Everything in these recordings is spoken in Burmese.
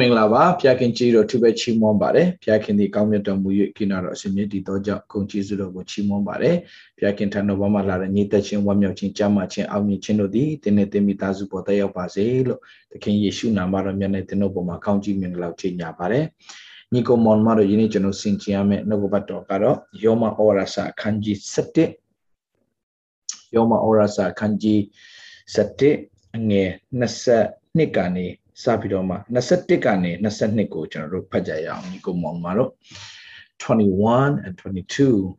မင်္ဂလာပါဖျားခင်ကြီးတော်သူပဲချီးမွမ်းပါတယ်ဖျားခင်ဒီကောင်းမြတ်တော်မူ၍ကိနာတော်အရှင်မြတ်ဒီတော်ကြောင့်ဂုဏ်ကျေးဇူးတော်ကိုချီးမွမ်းပါတယ်ဖျားခင်ထံတော်ဘာမှလာတဲ့ညီသက်ချင်းဝမ်းမြောက်ခြင်းကြားမှခြင်းအောင်မြင်ခြင်းတို့သည်တင်းနဲ့တင်းမိသားစုပေါ်တက်ရောက်ပါစေလို့သခင်ယေရှုနာမတော်မြတ်နဲ့တင်းတို့ပေါ်မှာကောင်းကြီးမင်္ဂလာချီးညာပါတယ်ညီကိုမောင်မတို့ယနေ့ကျွန်တော်ဆင်ခြင်ရမယ့်နှုတ်ကပတ်တော်ကတော့ယောမဩရစာအခန်းကြီး7ယောမဩရစာအခန်းကြီး7အငယ်22ကနေ စပြီးတော့မှ21ကနေ22ကိုကျွန်တော်တို့ဖတ်ကြရအောင်ဒီကိုမောင်မတို့21 and 22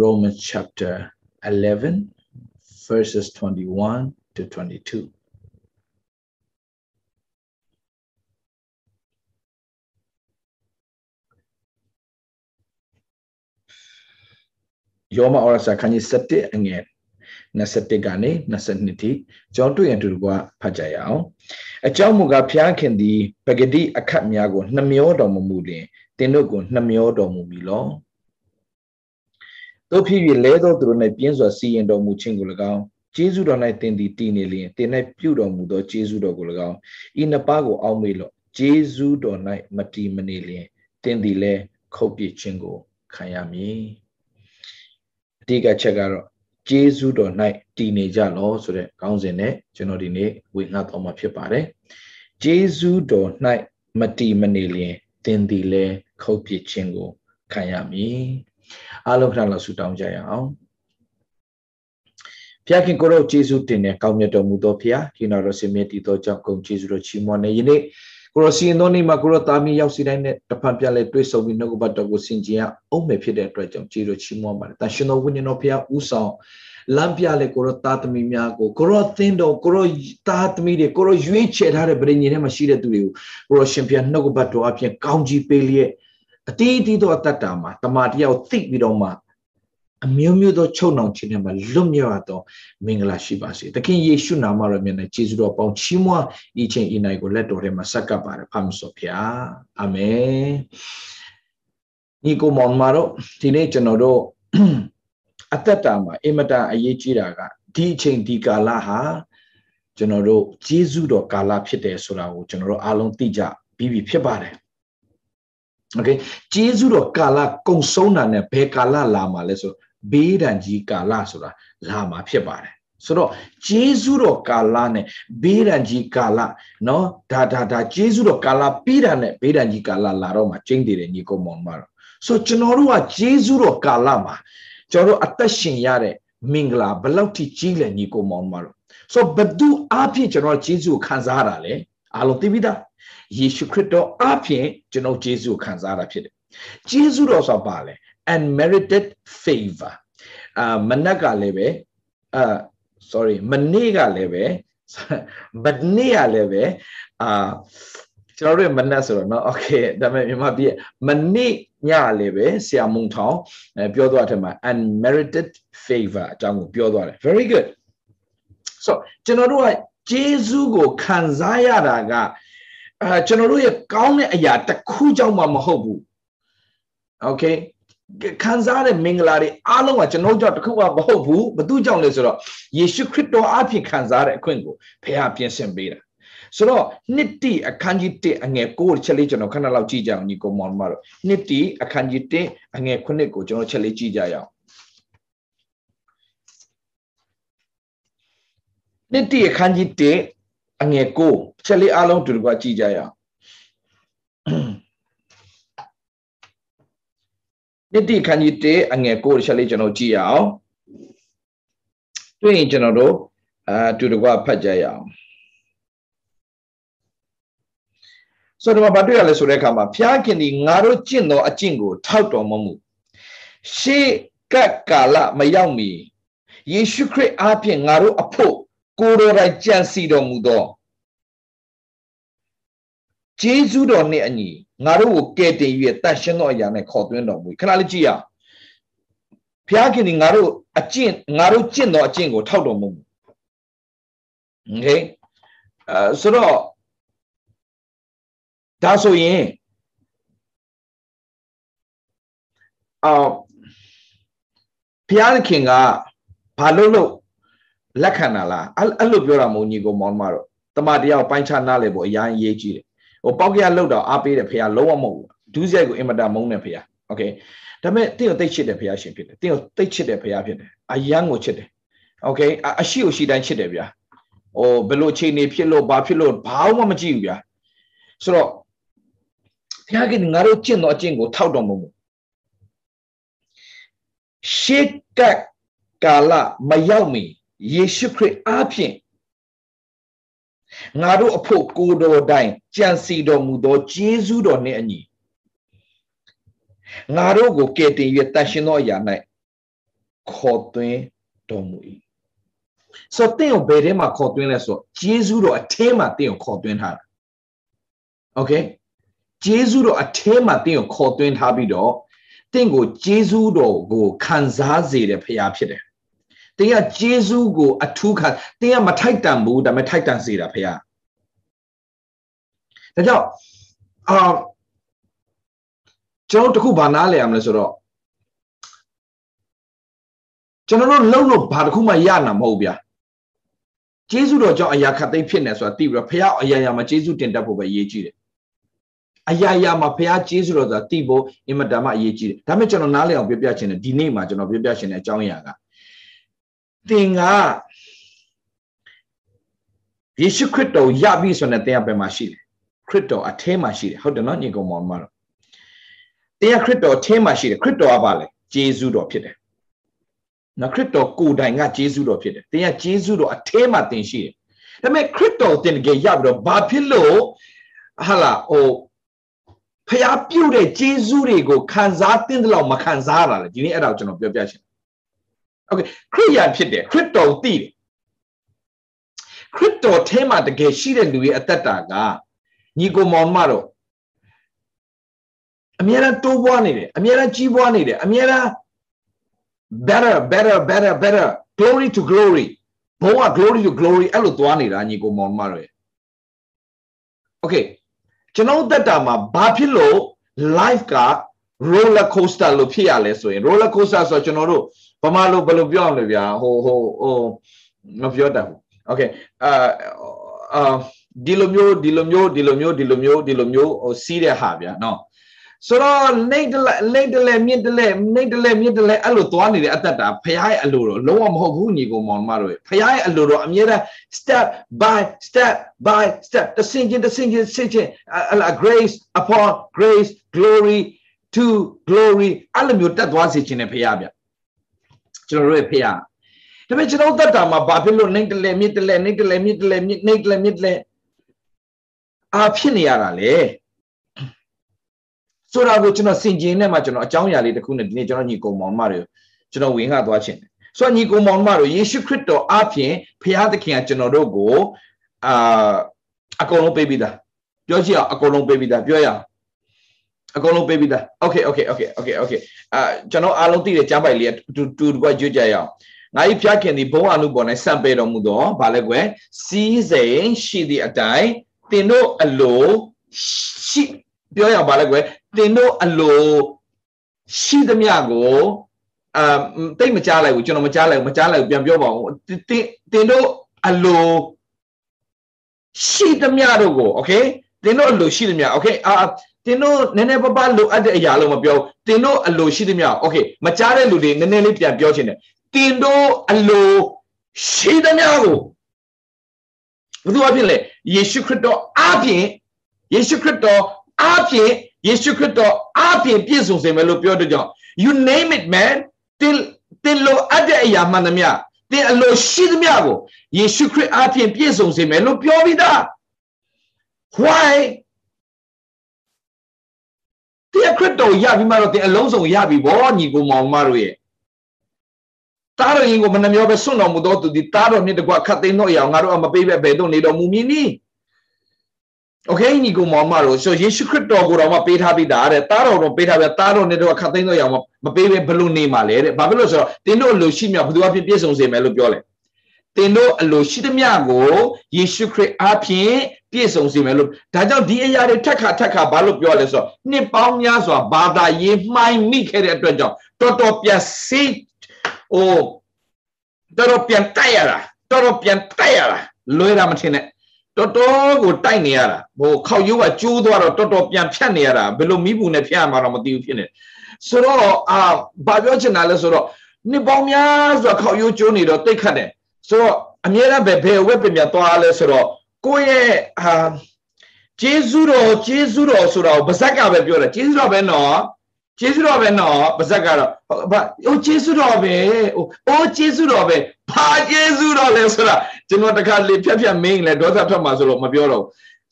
Romans chapter 11 verses 21 to 22 ယောမဩရစာခန်းကြီး7အငယ် 21ကနေ22ထိကျွန်တော်တွေ့ရင်တူကဖတ်ကြရအောင်အကြောင်းမူကားဖျားခင်သည်ပဂတိအခတ်များကိုနှမျောတော်မမူလျင်တင်တို့ကိုနှမျောတော်မူမီလောတို့ဖြစ်၍လဲသောသူတို့၌ပြင်းစွာစီရင်တော်မူခြင်းကို၎င်းကျေးဇူးတော်၌တင်သည်တည်နေလျင်တင်၌ပြုတော်မူသောကျေးဇူးတော်ကို၎င်းဤနှစ်ပါးကိုအောက်မေ့လော့ကျေးဇူးတော်၌မတည်မနေလျင်တင်သည်လဲခုတ်ပြခြင်းကိုခံရမည်အတိတ်ကချက်ကတော့ ကျေးဇူးတော်၌တည်နေကြလောဆိုတဲ့ခေါင်းစဉ်နဲ့ကျွန်တော်ဒီနေ့ဝေငှတော်မှာဖြစ်ပါတယ်။ကျေးဇူးတော်၌မတည်မနေလျင်သင်သည်လည်းခုတ်ပစ်ခြင်းကိုခံရမည်။အားလုံးခဏလောက်ဆုတောင်းကြရအောင်။ဖျားခင်ကိုရောကျေးဇူးတင်တဲ့ကောင်းမြတ်တော်မူသောဖျားဒီနာတော်စင်မြတ်တည်သောကြောင့်ဂုဏ်ကျေးဇူးတော်ချီးမွမ်းနေယနေ့ ကိုရောစီရင်သောနေ့မှာကိုရောတာမီရောက်စီတိုင်းနဲ့တဖန်ပြလဲတွေ့ဆုံပြီးနှုတ်ကပတ်တော်ကိုဆင်ခြင်ရအောင်မယ်ဖြစ်တဲ့အတွက်ကြောင့်ကျေးဇူးချီးမွမ်းပါတယ်။တန်ရှင်တော်ဝိညာဉ်တော်ဖျားဥဆောင်လမ်းပြလေကိုရောတာသမီများကိုကိုရောသင်တော်ကိုရောတာသမီတွေကိုရောရွေးချယ်ထားတဲ့ဗြိဉ္ဉ်ထဲမှာရှိတဲ့သူတွေကိုကိုရောရှင်ဖျားနှုတ်ကပတ်တော်အပြင်ကောင်းကြီးပေးလျက်အတီးတီးသောအတ္တမှာတမန်တရားကိုသိပြီးတော့မှ အမျိုးမျိုးသောချုပ်နှောင်ခြင်းတွေမှာလွတ်မြောက်သောမင်္ဂလာရှိပါစေ။သခင်ယေရှုနာမတော်မြတ်နဲ့ယေရှုတော်ပေါင်းချီးမွမ်းဤချိန်ဤနိုင်ကိုလက်တော်ထဲမှာဆက်ကပ်ပါတယ်ဖာမစောဖျား။အာမင်။ညီကိုမောင်မတို့ဒီနေ့ကျွန်တော်တို့အသက်တာမှာအင်မတန်အရေးကြီးတာကဒီအချိန်ဒီကာလဟာကျွန်တော်တို့ဂျေဇုတော်ကာလဖြစ်တယ်ဆိုတာကိုကျွန်တော်တို့အားလုံးသိကြပြီးပြီဖြစ်ပါတယ်။ Okay ဂျေဇုတော်ကာလကုံဆုံးတာနဲ့ဘယ်ကာလလာမှာလဲဆို ဘေးဒဏ်ကြီးကာလဆိုတာလာမှာဖြစ်ပါတယ်ဆိုတော့ဂျေဇုတော်ကာလနဲ့ဘေးဒဏ်ကြီးကာလနော်ဒါဒါဒါဂျေဇုတော်ကာလပြီးတာနဲ့ဘေးဒဏ်ကြီးကာလလာတော့မှကျင်းတည်တယ်ညီကောင်မောင်မတော်ဆိုတော့ကျွန်တော်တို့ကဂျေဇုတော်ကာလမှာကျွန်တော်တို့အသက်ရှင်ရတဲ့မင်္ဂလာဘလောက်ထိကြီးလဲညီကောင်မောင်မတော်ဆိုတော့ဘသူအားဖြင့်ကျွန်တော်ဂျေဇုကိုခံစားရတာလဲအားလုံးသိပြီသားယေရှုခရစ်တော်အားဖြင့်ကျွန်တော်ဂျေဇုကိုခံစားရတာဖြစ်တယ်ဂျေဇုတော်ဆိုတာပါလဲ unmerited favor အာမနက်ကလည်းပဲအာ sorry မနေ့ကလည်းပဲမနေ့ကလည်းပဲအာကျွန်တော်တို့မနက်ဆိုတော့เนาะ okay ဒါပေမဲ့မြန်မာပြည်မနေ့ညလည်းပဲဆရာမုံထောင်ပြောသွားတယ်မှာ unmerited favor အကြောင်းကိုပြောသွားတယ် very good so ကျွန်တော်တို့ကဂျေဇုကိုခံစားရတာကအာကျွန်တော်တို့ရဲ့ကောင်းတဲ့အရာတစ်ခုကြောင့်မှမဟုတ်ဘူး okay ခံစားတဲ့မင်္ဂလာတွေအားလုံးကကျွန်တော်ကြောင့်တခုမှမဟုတ်ဘူးဘသူကြောင့်လဲဆိုတော့ယေရှုခရစ်တော်အဖြစ်ခံစားတဲ့အခွင့်ကိုဖခင်ပြင်ဆင်ပေးတာဆိုတော့နှစ်တိအခန်းကြီး1အငယ်9ချက်လေးကျွန်တော်ခဏလောက်ကြည့်ကြအောင်ညီကောင်မောင်မတို့နှစ်တိအခန်းကြီး1အငယ်9ကိုကျွန်တော်ချက်လေးကြည့်ကြရအောင်နှစ်တိအခန်းကြီး1အငယ်9ချက်လေးအားလုံးတူတူကကြည့်ကြရအောင် နိတိခန်းကြီး1အငယ်9ချက်လေးကျွန်တော်ကြည့်ရအောင်တွေ့ရင်ကျွန်တော်တို့အာတူတကွဖတ်ကြရအောင်ဆိုတော့ဘာတွေ့ရလဲဆိုတဲ့အခါမှာဖျားခင်ဒီငါတို့ကျင့်သောအကျင့်ကိုထောက်တော်မမူရှေးကပ်ကာလမရောက်မီယေရှုခရစ်အားဖြင့်ငါတို့အဖို့ကိုယ်တော်တိုင်ကြံစီတော်မူသောဂျေဇုတော်နှင့်အညီ ငါတို့ကိုကယ်တင်၍တန်ရှင်းသောအရာနဲ့ခေါ်သွင်းတော်မူခဏလေးကြည့်ရအောင်ဘုရားခင်ဒီငါတို့အကျင့်ငါတို့ကျင့်သောအကျင့်ကိုထောက်တော်မူโอเคအဲဆိုတော့ ဒါဆိုရင်အော်ဘုရားသခင်ကဘာလို့လို့လက်ခံတာလားအဲ့လိုပြောတာမဟုတ်ညီကိုမောင်မတော့တမတရားပိုင်းခြားနားလေဖို့အရင်ရေးကြည့်တယ် ဟိုပေါက်ကရလောက်တော့အားပေးတယ်ဖះလုံးဝမဟုတ်ဘူးဒုစရိုက်ကိုအင်မတန်မုန်းတယ်ဖះโอเคဒါပေမဲ့တင့်ကိုတိတ်ချစ်တယ်ဖះရှင်ဖြစ်တယ်တင့်ကိုတိတ်ချစ်တယ်ဖះဖြစ်တယ်အယံကိုချစ်တယ်โอเคအရှိကိုရှိတိုင်းချစ်တယ်ဗျာဟိုဘလို့ချိန်နေဖြစ်လို့ဘာဖြစ်လို့ဘာမှမကြည့်ဘူးဗျာဆိုတော့ဘုရားကငါတို့ကျင့်တော်အကျင့်ကိုထောက်တော်မမူရှေးကကာလမရောက်မီယေရှုခရစ်အားဖြင့် ငါတို့အဖို့ကိုတော်တိုင်ကြံစီတော်မူသောဂျေဇုတော်နှင့်အညီငါတို့ကိုကယ်တင်၍တန်ရှင်သောအရာ၌ခေါ်သွင်းတော်မူ၏ဆိုတော့တင်းကိုဘယ်ထဲမှာခေါ်သွင်းလဲဆိုတော့ဂျေဇုတော်အထဲမှာတင်းကိုခေါ်သွင်းထားတာโอเคဂျေဇုတော်အထဲမှာတင်းကိုခေါ်သွင်းထားပြီးတော့တင်းကိုဂျေဇုတော်ကိုခံစားစေတဲ့ဖရားဖြစ်တယ် တင်းကဂျေဇုကိုအထူးခံတင်းကမထိုက်တန်ဘူးဒါပေမဲ့ထိုက်တန်စေတာဖရားဒါကြောင့်အာကျွန်တော်တခုဘာနားလဲရမလဲဆိုတော့ကျွန်တော်တို့လုံလို့ဘာတခုမှရနာမဟုတ်ဗျာကျေးဇူးတော်ကြောင့်အရာခတ်သိမ်းဖြစ်နေဆိုတာသိပြီးတော့ဖခင်အရာရာမှာကျေးဇူးတင်တတ်ဖို့ပဲအရေးကြီးတယ်အရာရာမှာဖခင်ကျေးဇူးတော်ဆိုတာသိဖို့အင်မတန်မှအရေးကြီးတယ်ဒါပေမဲ့ကျွန်တော်နားလည်အောင်ပြောပြချင်တယ်ဒီနေ့မှာကျွန်တော်ပြောပြချင်တဲ့အကြောင်းအရာက သင်ကယေရှုခရစ်တော်ရပြီဆိုတဲ့တရားပဲမှာရှိတယ်ခရစ်တော်အထဲမှာရှိတယ်ဟုတ်တယ်နော်ညီကောင်မောင်မတော်တရားခရစ်တော်အထဲမှာရှိတယ်ခရစ်တော်ကပါလေဂျေဇုတော်ဖြစ်တယ်နော်ခရစ်တော်ကိုယ်တိုင်ကဂျေဇုတော်ဖြစ်တယ်တင်ကဂျေဇုတော်အထဲမှာတင်ရှိတယ်ဒါပေမဲ့ခရစ်တော်တင်တကယ်ရပြီးတော့ဘာဖြစ်လို့ဟာလာဟိုဖျားပြုတ်တဲ့ဂျေဇုတွေကိုခံစားတင်တယ်လို့မခံစားရတာလေဒီနေ့အဲ့ဒါကိုကျွန်တော်ပြောပြချင် โอเคခရစ်ယာန်ဖြစ်တယ်ခရစ်တော်သိတယ်ခရစ်တော်ထဲမှာတကယ်ရှိတဲ့လူရဲ့အသက်တာကညီကိုမောင်မတော့အများအားတိုးပွားနေတယ်အများအားကြီးပွားနေတယ်အများအား better better better better glory to glory ဘုံက glory to glory အဲ့လိုသွားနေတာညီကိုမောင်မတို့ရဲ့ okay ကျွန်တော်သက်တာမှာဘာဖြစ်လို့ life က roller coaster လို့ဖြစ်ရလဲဆိုရင် roller coaster ဆိုတော့ကျွန်တော်တို့ ဗမာလိုဘယ်လိုပြောအောင်လဲဗျာဟိုဟိုဟိုမပြောတတ်ဘူး okay အာအာဒီလိုမျိုးဒီလိုမျိုးဒီလိုမျိုးဒီလိုမျိုးဒီလိုမျိုးဟိုစီးတဲ့ဟာဗျာနော်ဆိုတော့နေတလဲနေတလဲမြင့်တလဲနေတလဲမြင့်တလဲအဲ့လိုသွားနေတဲ့အတ္တတာဖရားရဲ့အလိုတော့လုံးဝမဟုတ်ဘူးညီကိုမောင်မတို့ဖရားရဲ့အလိုတော့အမြဲတမ်း step by step by step တဆင်ချင်းတဆင်ချင်းဆင်ချင်း grace upon grace glory to glory အဲ့လိုမျိုးတက်သွားစေခြင်းနဲ့ဖရားဗျ ကျွန်တော်တို့ရဲ့ဖရားဒါပေမဲ့ကျွန်တော်တက်တာမှာဘာဖြစ်လို့နေတလဲမြင့်တလဲနေတလဲမြင့်တလဲမြင့်နေတလဲမြင့်တလဲအာဖြစ်နေရတာလေဆိုတာကိုကျွန်တော်စင်ကျင်နဲ့မှကျွန်တော်အကြောင်းအရာလေးတစ်ခုနဲ့ဒီနေ့ကျွန်တော်ညီကုံမောင်မတွေကျွန်တော်ဝင်ခသွားခြင်းတယ်ဆိုတော့ညီကုံမောင်မတို့ယေရှုခရစ်တော်အပြင်ဖခင်သခင်ကကျွန်တော်တို့ကိုအာအကုန်လုံးပေးပြီးသားပြောကြည့်အောင်အကုန်လုံးပေးပြီးသားပြောရအောင် အကုန်လုံးပေးပြီးသား okay okay okay okay okay အာကျွန်တော်အားလုံးသိတဲ့ကြားပိုက်လေးတူတူတကွကြွကြရအောင်ငါဤဖျားခင်ဒီဘုံအမှုပေါ်၌စံပေတော်မူသောဗာလဲကွယ်စီးစိမ်ရှိသည့်အတိုင်းတင်တို့အလိုရှိပြောရအောင်ဗာလဲကွယ်တင်တို့အလိုရှိသမျှကိုအာတိတ်မကြားလိုက်ဘူးကျွန်တော်မကြားလိုက်ဘူးမကြားလိုက်ဘူးပြန်ပြောပါဦးတင်တင်တို့အလိုရှိသမျှတို့ကို okay တင်တို့အလိုရှိသမျှ okay အာ တင်တို့နည်းနည်းပပလိုအပ်တဲ့အရာလုံးမပြောတင်တို့အလိုရှိသမျှ okay မကြားတဲ့လူတွေနည်းနည်းလေးပြန်ပြောချင်တယ်တင်တို့အလိုရှိသမျှကိုဘုရားဖြစ်လေယေရှုခရစ်တော်အပြင်ယေရှုခရစ်တော်အပြင်ယေရှုခရစ်တော်အပြင်ပြည့်စုံစေမယ်လို့ပြောတဲ့ကြောင့် you name it man တင်တင်လို့အပ်တဲ့အရာမှန်သမျှတင်အလိုရှိသမျှကိုယေရှုခရစ်အပြင်ပြည့်စုံစေမယ်လို့ပြောပြီးသား why တင်ခရစ်တော်ရပြီးမှတော့တင်အလုံးစုံရပြီဗောညီကိုမောင်မတို့ရဲ့တားတော်ရင်ကိုမနှမျောပဲစွန့်တော်မူသောသူဒီတားတော်မြင့်တကွခတ်သိမ်းတော့ရအောင်ငါတို့အမပေးပဲဘယ်တော့နေတော်မူမည်နည်းโอเคညီကိုမောင်မတို့ဆိုယေရှုခရစ်တော်ကိုတော့မပေးထားပြီးသားတဲ့တားတော်တော့ပေးထားပြီးတားတော်နဲ့တော့ခတ်သိမ်းတော့ရအောင်မပေးပဲဘလို့နေမှာလဲတဲ့ဘာဖြစ်လို့ဆိုတော့တင်းတို့အလိုရှိမြဘယ်သူအဖြစ်ပြည့်စုံစေမယ်လို့ပြောလဲတင်းတို့အလိုရှိသမျှကိုယေရှုခရစ်အဖြစ် ပြည့်စုံစေမယ်လို့ဒါကြောင့်ဒီအရာတွေထက်ခါထက်ခါဘာလို့ပြောလဲဆိုတော့နှစ်ပေါင်းများစွာဘာသာရေးမှိုင်းမိခဲ့တဲ့အတွက်ကြောင့်တော်တော်ပြန်စိတ်ဟိုတော်တော်ပြန်တိုက်ရတာတော်တော်ပြန်တိုက်ရတာလွဲတာမထင်နဲ့တော်တော်ကိုတိုက်နေရတာဟိုခောက်ရိုးကကျိုးသွားတော့တော်တော်ပြန်ဖြတ်နေရတာဘယ်လိုမိဘူးနဲ့ဖြတ်ရမှာတော့မသိဘူးဖြစ်နေဆိုတော့အာဘာပြောချင်တာလဲဆိုတော့နှစ်ပေါင်းများစွာခောက်ရိုးကျိုးနေတော့တိတ်ခတ်တယ်ဆိုတော့အမြဲတမ်းပဲဘယ်ဝက်ပင်ပြသွားလဲဆိုတော့ ကိုယ့်ရဲ့ဟာဂျေဇုတော်ဂျေဇုတော်ဆိုတာကိုဗဇက်ကပဲပြောတယ်ဂျေဇုတော်ပဲနော်ဂျေဇုတော်ပဲနော်ဗဇက်ကတော့ဘာဟိုဂျေဇုတော်ပဲဟိုအိုးဂျေဇုတော်ပဲဘာဂျေဇုတော်လဲဆိုတာကျွန်တော်တခါလေဖြတ်ဖြတ်မင်းလဲဒေါသထွက်မှာဆိုလို့မပြောတော့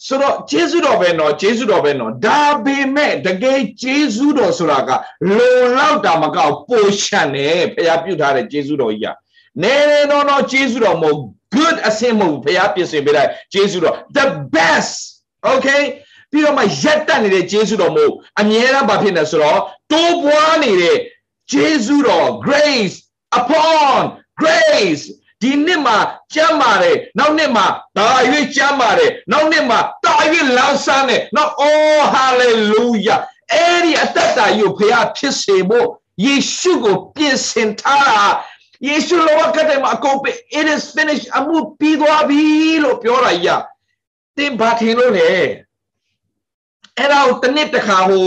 ဆိုတော့ဂျေဇုတော်ပဲနော်ဂျေဇုတော်ပဲနော်ဒါပေမဲ့တကယ်ဂျေဇုတော်ဆိုတာကလုံလောက်တာမကောက်ပိုရှန်တယ်ဖျားပြုတ်ထားတဲ့ဂျေဇုတော်ကြီးကနေနေတော့တော့ဂျေဇုတော်မဟုတ် good အစင်မဟုတ်ဘုရားပြင်ဆင်ပေးလိုက်ဂျေဇုတော် the best okay ပြီးတော့မှရက်တက်နေတဲ့ဂျေဇုတော်မဟုတ်အမြဲတမ်းဘာဖြစ်နေဆိုတော့တိုးပွားနေတဲ့ဂျေဇုတော် grace upon grace ဒီနှစ်မှာကျမ်းပါတယ်နောက်နှစ်မှာဒါရွေးကျမ်းပါတယ်နောက်နှစ်မှာဒါရွေးလောင်ဆန်းတယ်နောက် oh hallelujah အဲ့ဒီအတ္တတာကြီးကိုဘုရားဖြစ်စေဖို့ယေရှုကိုပြင်ဆင်ထားတာ ယေရှုလောကထဲမှာအကုန်ပဲ it is finished အမှုပြီးသွားပြီလို့ပြောတာကြီးတင်ဘာထင်လို့လဲအဲ့ဒါကိုတစ်နှစ်တစ်ခါဟို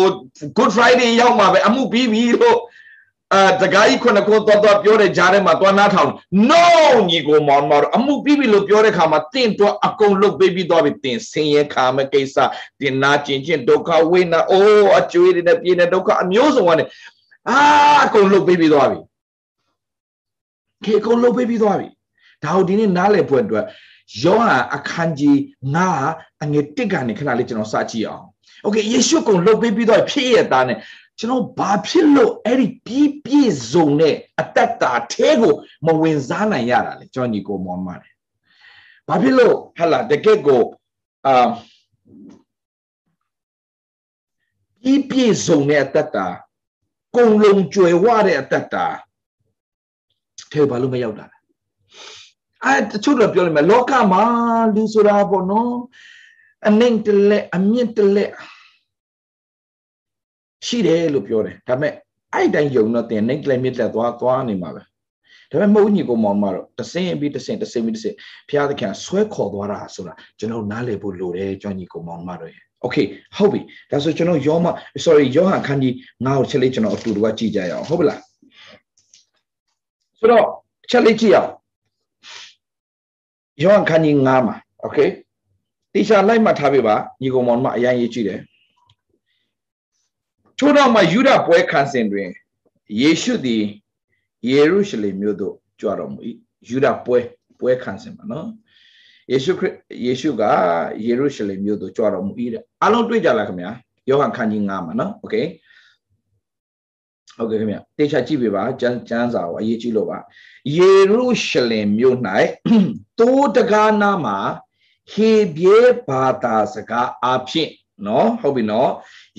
good friday ရောက်မှာပဲအမှုပြီးပြီလို့အာတခါကြီးခုနကိုတော့တော့ပြောတဲ့ကြားထဲမှာသွားနားထောင် no ညီကိုမောင်မောင်အမှုပြီးပြီလို့ပြောတဲ့ခါမှာတင့်တော့အကုန်လုတ်ပေးပြီးသွားပြီတင်ဆင်းရဲခါမဲ့ကိစ္စတင်နာကျင်ချင်းဒုက္ခဝိနာအိုးအကျွေးတွေနဲ့ပြင်းတဲ့ဒုက္ခအမျိုးစုံကနေအာအကုန်လုတ်ပေးပြီးသွားပြီ ခေအကုန်လုတ်ပေးပြီးသွားပြီဒါကိုဒီနေ့နားလည်ဖို့အတွက်ယောဟန်အခန်းကြီး9အငယ်1ကနေခဏလေးကျွန်တော်စကြည့်အောင်โอเคယေရှုကုန်လုတ်ပေးပြီးတော့ဖြစ်ရတာ ਨੇ ကျွန်တော်ဘာဖြစ်လို့အဲ့ဒီပြီးပြည့်စုံတဲ့အတ္တတာအဲကိုမဝင်စားနိုင်ရတာလေကျွန်တော်ညီကိုမောင်ပါတယ်ဘာဖြစ်လို့ဟလာတကယ့်ကိုအာပြီးပြည့်စုံတဲ့အတ္တတာကုံလုံးကျွယ်ဝတဲ့အတ္တတာ အဲဘာလို့မရောက်တာလဲအဲတချို့တော့ပြောလိမ့်မယ်လောကမှာလူဆိုတာပေါ့နော်အနှိမ့်တလက်အမြင့်တလက်ရှိတယ်လို့ပြောတယ်ဒါပေမဲ့အဲ့တိုင်းယုံတော့တင်နှိမ့်တလက်မြင့်တလက်သွားသွားနေမှာပဲဒါပေမဲ့မဟုတ်ညီကိုမောင်မတော့တဆင်းပြီးတဆင်းတဆင်းပြီးတဆင်းဘုရားသခင်ဆွဲခေါ်သွားတာဆိုတာကျွန်တော်နားလည်ဖို့လိုတယ်ကျွမ်းညီကိုမောင်မတော့ရဲ့โอเคဟုတ်ပြီဒါဆိုကျွန်တော်ယောမ sorry ယောဟန်ခန်းကြီးငါ့ကိုချက်လေးကျွန်တော်အတူတူကကြည့်ကြရအောင်ဟုတ်ပလား ဆိုတော့ချက်လေးကြည့်အောင်ယောဟန်ခန်းကြီး9မှာโอเคတေချာလိုက်မှတ်ထားပြပါညီကောင်မောင်မအရင်ရေးကြည့်တယ်ထို့နောက်မှာယူဒပွဲခံစဉ်တွင်ယေရှုသည်ယေရုရှလင်မြို့သို့ကြွတော်မူ၏ယူဒပွဲပွဲခံစဉ်ပါနော်ယေရှုခရစ်ယေရှုကယေရုရှလင်မြို့သို့ကြွတော်မူ၏တဲ့အလုံးတွေ့ကြလားခင်ဗျာယောဟန်ခန်းကြီး9မှာနော်โอเค ဟုတ်ကဲ့ခင်ဗျတေချာကြည့်ပြပါကျမ်းကျမ်းစာကိုအရေးကြီးလို့ပါယေရုရှလင်မြို့၌တိုးတကားနာမှာဟေဘဲဘာသာစကားအဖြစ်နော်ဟုတ်ပြီနော်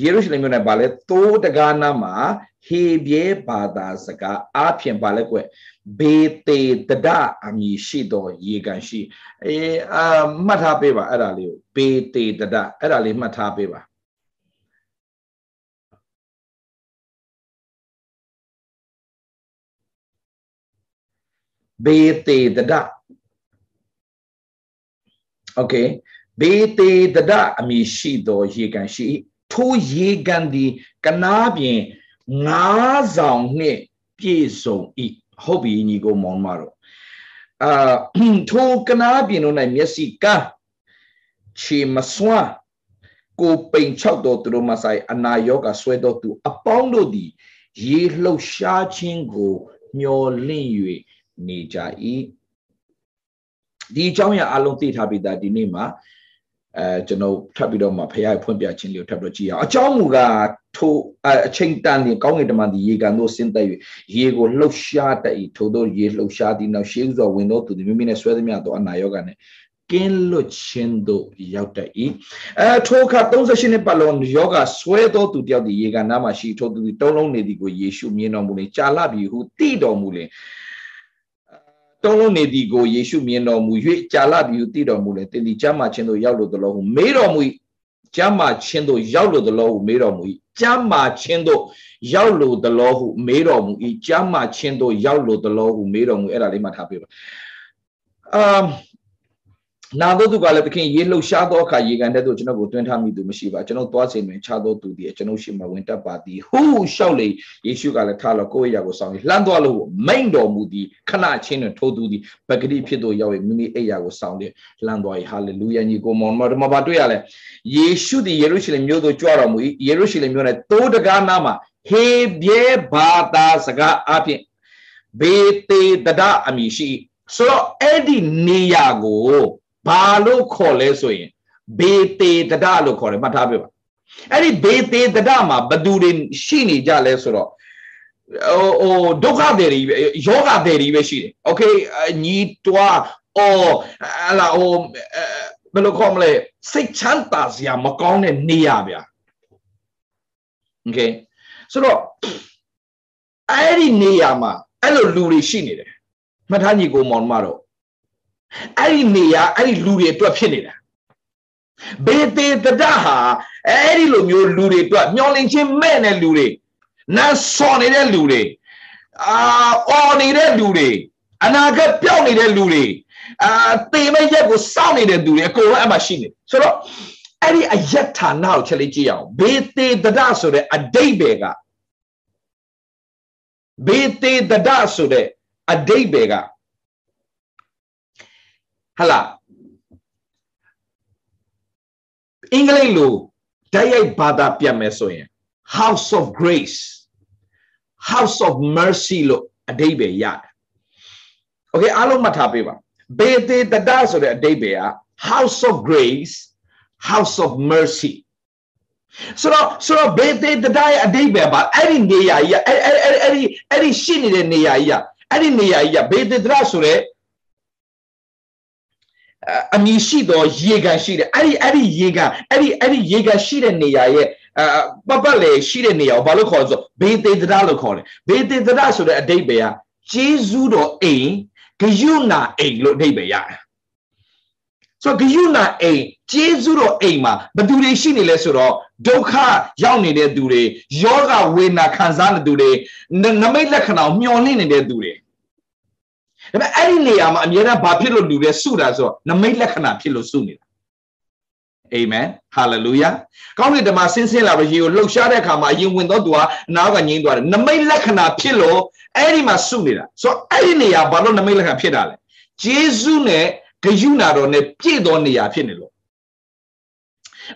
ယေရုရှလင်မြို့၌ဗာလဲတိုးတကားနာမှာဟေဘဲဘာသာစကားအဖြစ်ဗာလဲကွဘေတေတဒအမည်ရှိတော်ရေကန်ရှိအေးအာမှတ်ထားပေးပါအဲ့ဒါလေးကိုဘေတေတဒအဲ့ဒါလေးမှတ်ထားပေးပါ ဘေတေတဒโอเคဘေတေတဒအမည်ရှိသောရေကန်ရှိထိုရေကန်သည်ကနာပြင်ငါးဆောင်နှင့်ပြည့်စုံ၏ဟုတ်ပြီညီကိုမောင်မတော်အာထိုကနာပြင်တို့၌မျက်စိကန်းခြေမစွမ်းကိုပိန်ချောက်တော်သူတို့မဆိုင်အနာယောဂဆွဲတော်သူအပေါင်းတို့သည်ရေလှုပ်ရှားခြင်းကိုမျော်လင့်၍ နေကြ၏ဒီအကြောင်းအရာအလုံးသိထားပြီးသားဒီနေ့မှာအဲကျွန်တော်ထပ်ပြီးတော့မှဖခင်ဖွင့်ပြခြင်းလေးကိုထပ်ပြီးတော့ကြည့်အောင်အကြောင်းမူကားထိုအချိန်တန်နေကောင်းကင်တမန်ဒီရေကန်တို့ဆင်းသက်၍ရေကိုလှုပ်ရှားတတ်၏ထို့သောရေလှုပ်ရှားသည်နောက်ရှေးဥစွာဝင်သောသူသည်မိမိနဲ့ဆွဲသမျှသောအနာရောဂါနဲ့ကင်းလွတ်ခြင်းတို့ရောက်တတ်၏အဲထိုအခါ38နှစ်ပတ်လုံးယောဂဆွဲသောသူတယောက်ဒီရေကန်နားမှာရှိထိုသူသည်တုံးလုံးနေသည်ကိုယေရှုမြင်တော်မူလင်ကြာလပြီဟုသိတော်မူလင် တုံးလုံးနေသည်ကိုယေရှုမြင်တော်မူ၍ကြာလပြီဟုသိတော်မူလေသင်သည်ကျမ်းမာခြင်းသို့ရောက်လို့သလိုဟုမေးတော်မူ၏ကျမ်းမာခြင်းသို့ရောက်လို့သလိုဟုမေးတော်မူ၏ကျမ်းမာခြင်းသို့ရောက်လို့သလိုဟုမေးတော်မူ၏ကျမ်းမာခြင်းသို့ရောက်လို့သလိုဟုမေးတော်မူအဲ့ဒါလေးမှထားပြပါအမ် နာသောသူကလည်းသခင်ရေလှုပ်ရှားသောအခါရေကန်တဲ့သူကျွန်တော်ကိုတွင်းထားမိသူမရှိပါကျွန်တော်သွားစဉ်တွင်ခြားသောသူသည်ကျွန်တော်ရှိမှဝင်တက်ပါသည်ဟူးလျှောက်လေယေရှုကလည်းထားလို့ကိုယ့်ရဲ့ရာကိုဆောင်ပြီးလှမ်းသွားလို့မိန်တော်မူသည်ခဏချင်းတွင်ထိုးသူသည်ပဂတိဖြစ်သောရောက်၍မိမိအိယာကိုဆောင်တယ်လှမ်းသွား၏ဟာလေလုယာညီကိုမောင်မတော်မှာပါတွေ့ရလဲယေရှုသည်ယေရုရှလင်မြို့သို့ကြွတော်မူ၏ယေရုရှလင်မြို့၌တိုးတကားနားမှာဟေဘဲဘာသာစကားအပြင်ဘေတေတဒအမည်ရှိဆိုတော့အဲ့ဒီနေရာကို ဘာလို့ခေါ်လဲဆိုရင်ဘေတေတဒလို့ခေါ်တယ်မှတ်ထားပြပါအဲ့ဒီဘေတေတဒမှာဘသူတွေရှိနေကြလဲဆိုတော့ဟိုဒုက္ခတွေတွေယောဂတွေတွေပဲရှိတယ်โอเคညီတွားအော်ဟလာဟိုဘယ်လိုခေါ်မလဲစိတ်ချမ်းသာစရာမကောင်းတဲ့နေရာဗျာโอเคဆိုတော့အဲ့ဒီနေရာမှာအဲ့လိုလူတွေရှိနေတယ်မှတ်ထားညီကိုမောင်မတော့ အဲ့ဒီနေရာအဲ့ဒီလူတွေအတွက်ဖြစ်နေတာဘေတေတဒဟာအဲ့ဒီလိုမျိုးလူတွေအတွက်မျောလင့်ချင်းမဲ့တဲ့လူတွေနတ်စော်နေတဲ့လူတွေအာအော်နေတဲ့လူတွေအနာဂတ်ပြောင်းနေတဲ့လူတွေအာတေမဲ့ရက်ကိုစောင့်နေတဲ့လူတွေအကုန်လုံးအမှရှိနေဆိုတော့အဲ့ဒီအယက်ဌာနကိုချက်လေးကြည့်အောင်ဘေတေတဒဆိုတဲ့အတိတ်ပဲကဘေတေတဒဆိုတဲ့အတိတ်ပဲက ဟလာအင်္ဂလိပ်လိုဓာတ်ရိုက်ဘာသာပြန်မယ်ဆိုရင် house of grace house of mercy လို့အဓိပ္ပာယ်ရတယ်။ Okay အားလုံးမှတ်ထားပေးပါ။ဘေသေတဒဆိုတဲ့အဓိပ္ပာယ်က house of grace house of mercy ဆိုတော့ဆိုတော့ဘေသေတဒရဲ့အဓိပ္ပာယ်ပါအဲ့ဒီနေရာကြီးအဲ့အဲ့အဲ့အဲ့ဒီအဲ့ဒီရှိနေတဲ့နေရာကြီးအဲ့ဒီနေရာကြီးဘေသေတဒဆိုတဲ့ အမည်ရှိသောရေကန်ရှိတယ်အဲ့ဒီအဲ့ဒီရေကန်အဲ့ဒီအဲ့ဒီရေကန်ရှိတဲ့နေရာရဲ့အပပတ်လေရှိတဲ့နေရာကိုဘာလို့ခေါ်ဆိုဘေသေတရလို့ခေါ်တယ်ဘေသေတရဆိုတဲ့အဓိပ္ပာယ်ကဂျေဇုတော်အိမ်ဂယုနာအိမ်လို့အဓိပ္ပာယ်ရတယ်ဆိုဂယုနာအိမ်ဂျေဇုတော်အိမ်မှာဘယ်သူတွေရှိနေလဲဆိုတော့ဒုက္ခရောက်နေတဲ့သူတွေယောဂဝေဒနာခံစားနေသူတွေနမိတ်လက္ခဏာမျောလင့်နေတဲ့သူတွေ ဒါပေမဲ့အဲ့ဒီနေရာမှာအမြဲတမ်းဘာဖြစ်လို့လူတွေစုတာဆိုတော့နမိတ်လက္ခဏာဖြစ်လို့စုနေတာအာမင်ဟာလေလုယာကောင်းကင်တမန်ဆင်းဆင်းလာပြီးရေကိုလှုပ်ရှားတဲ့အခါမှာအရင်ဝင်တော့သူကနားကငြိမ်းသွားတယ်နမိတ်လက္ခဏာဖြစ်လို့အဲ့ဒီမှာစုနေတာဆိုတော့အဲ့ဒီနေရာဘာလို့နမိတ်လက္ခဏာဖြစ်တာလဲဂျေဇုနဲ့ဂယုနာတော်နဲ့ပြည့်သောနေရာဖြစ်နေလို့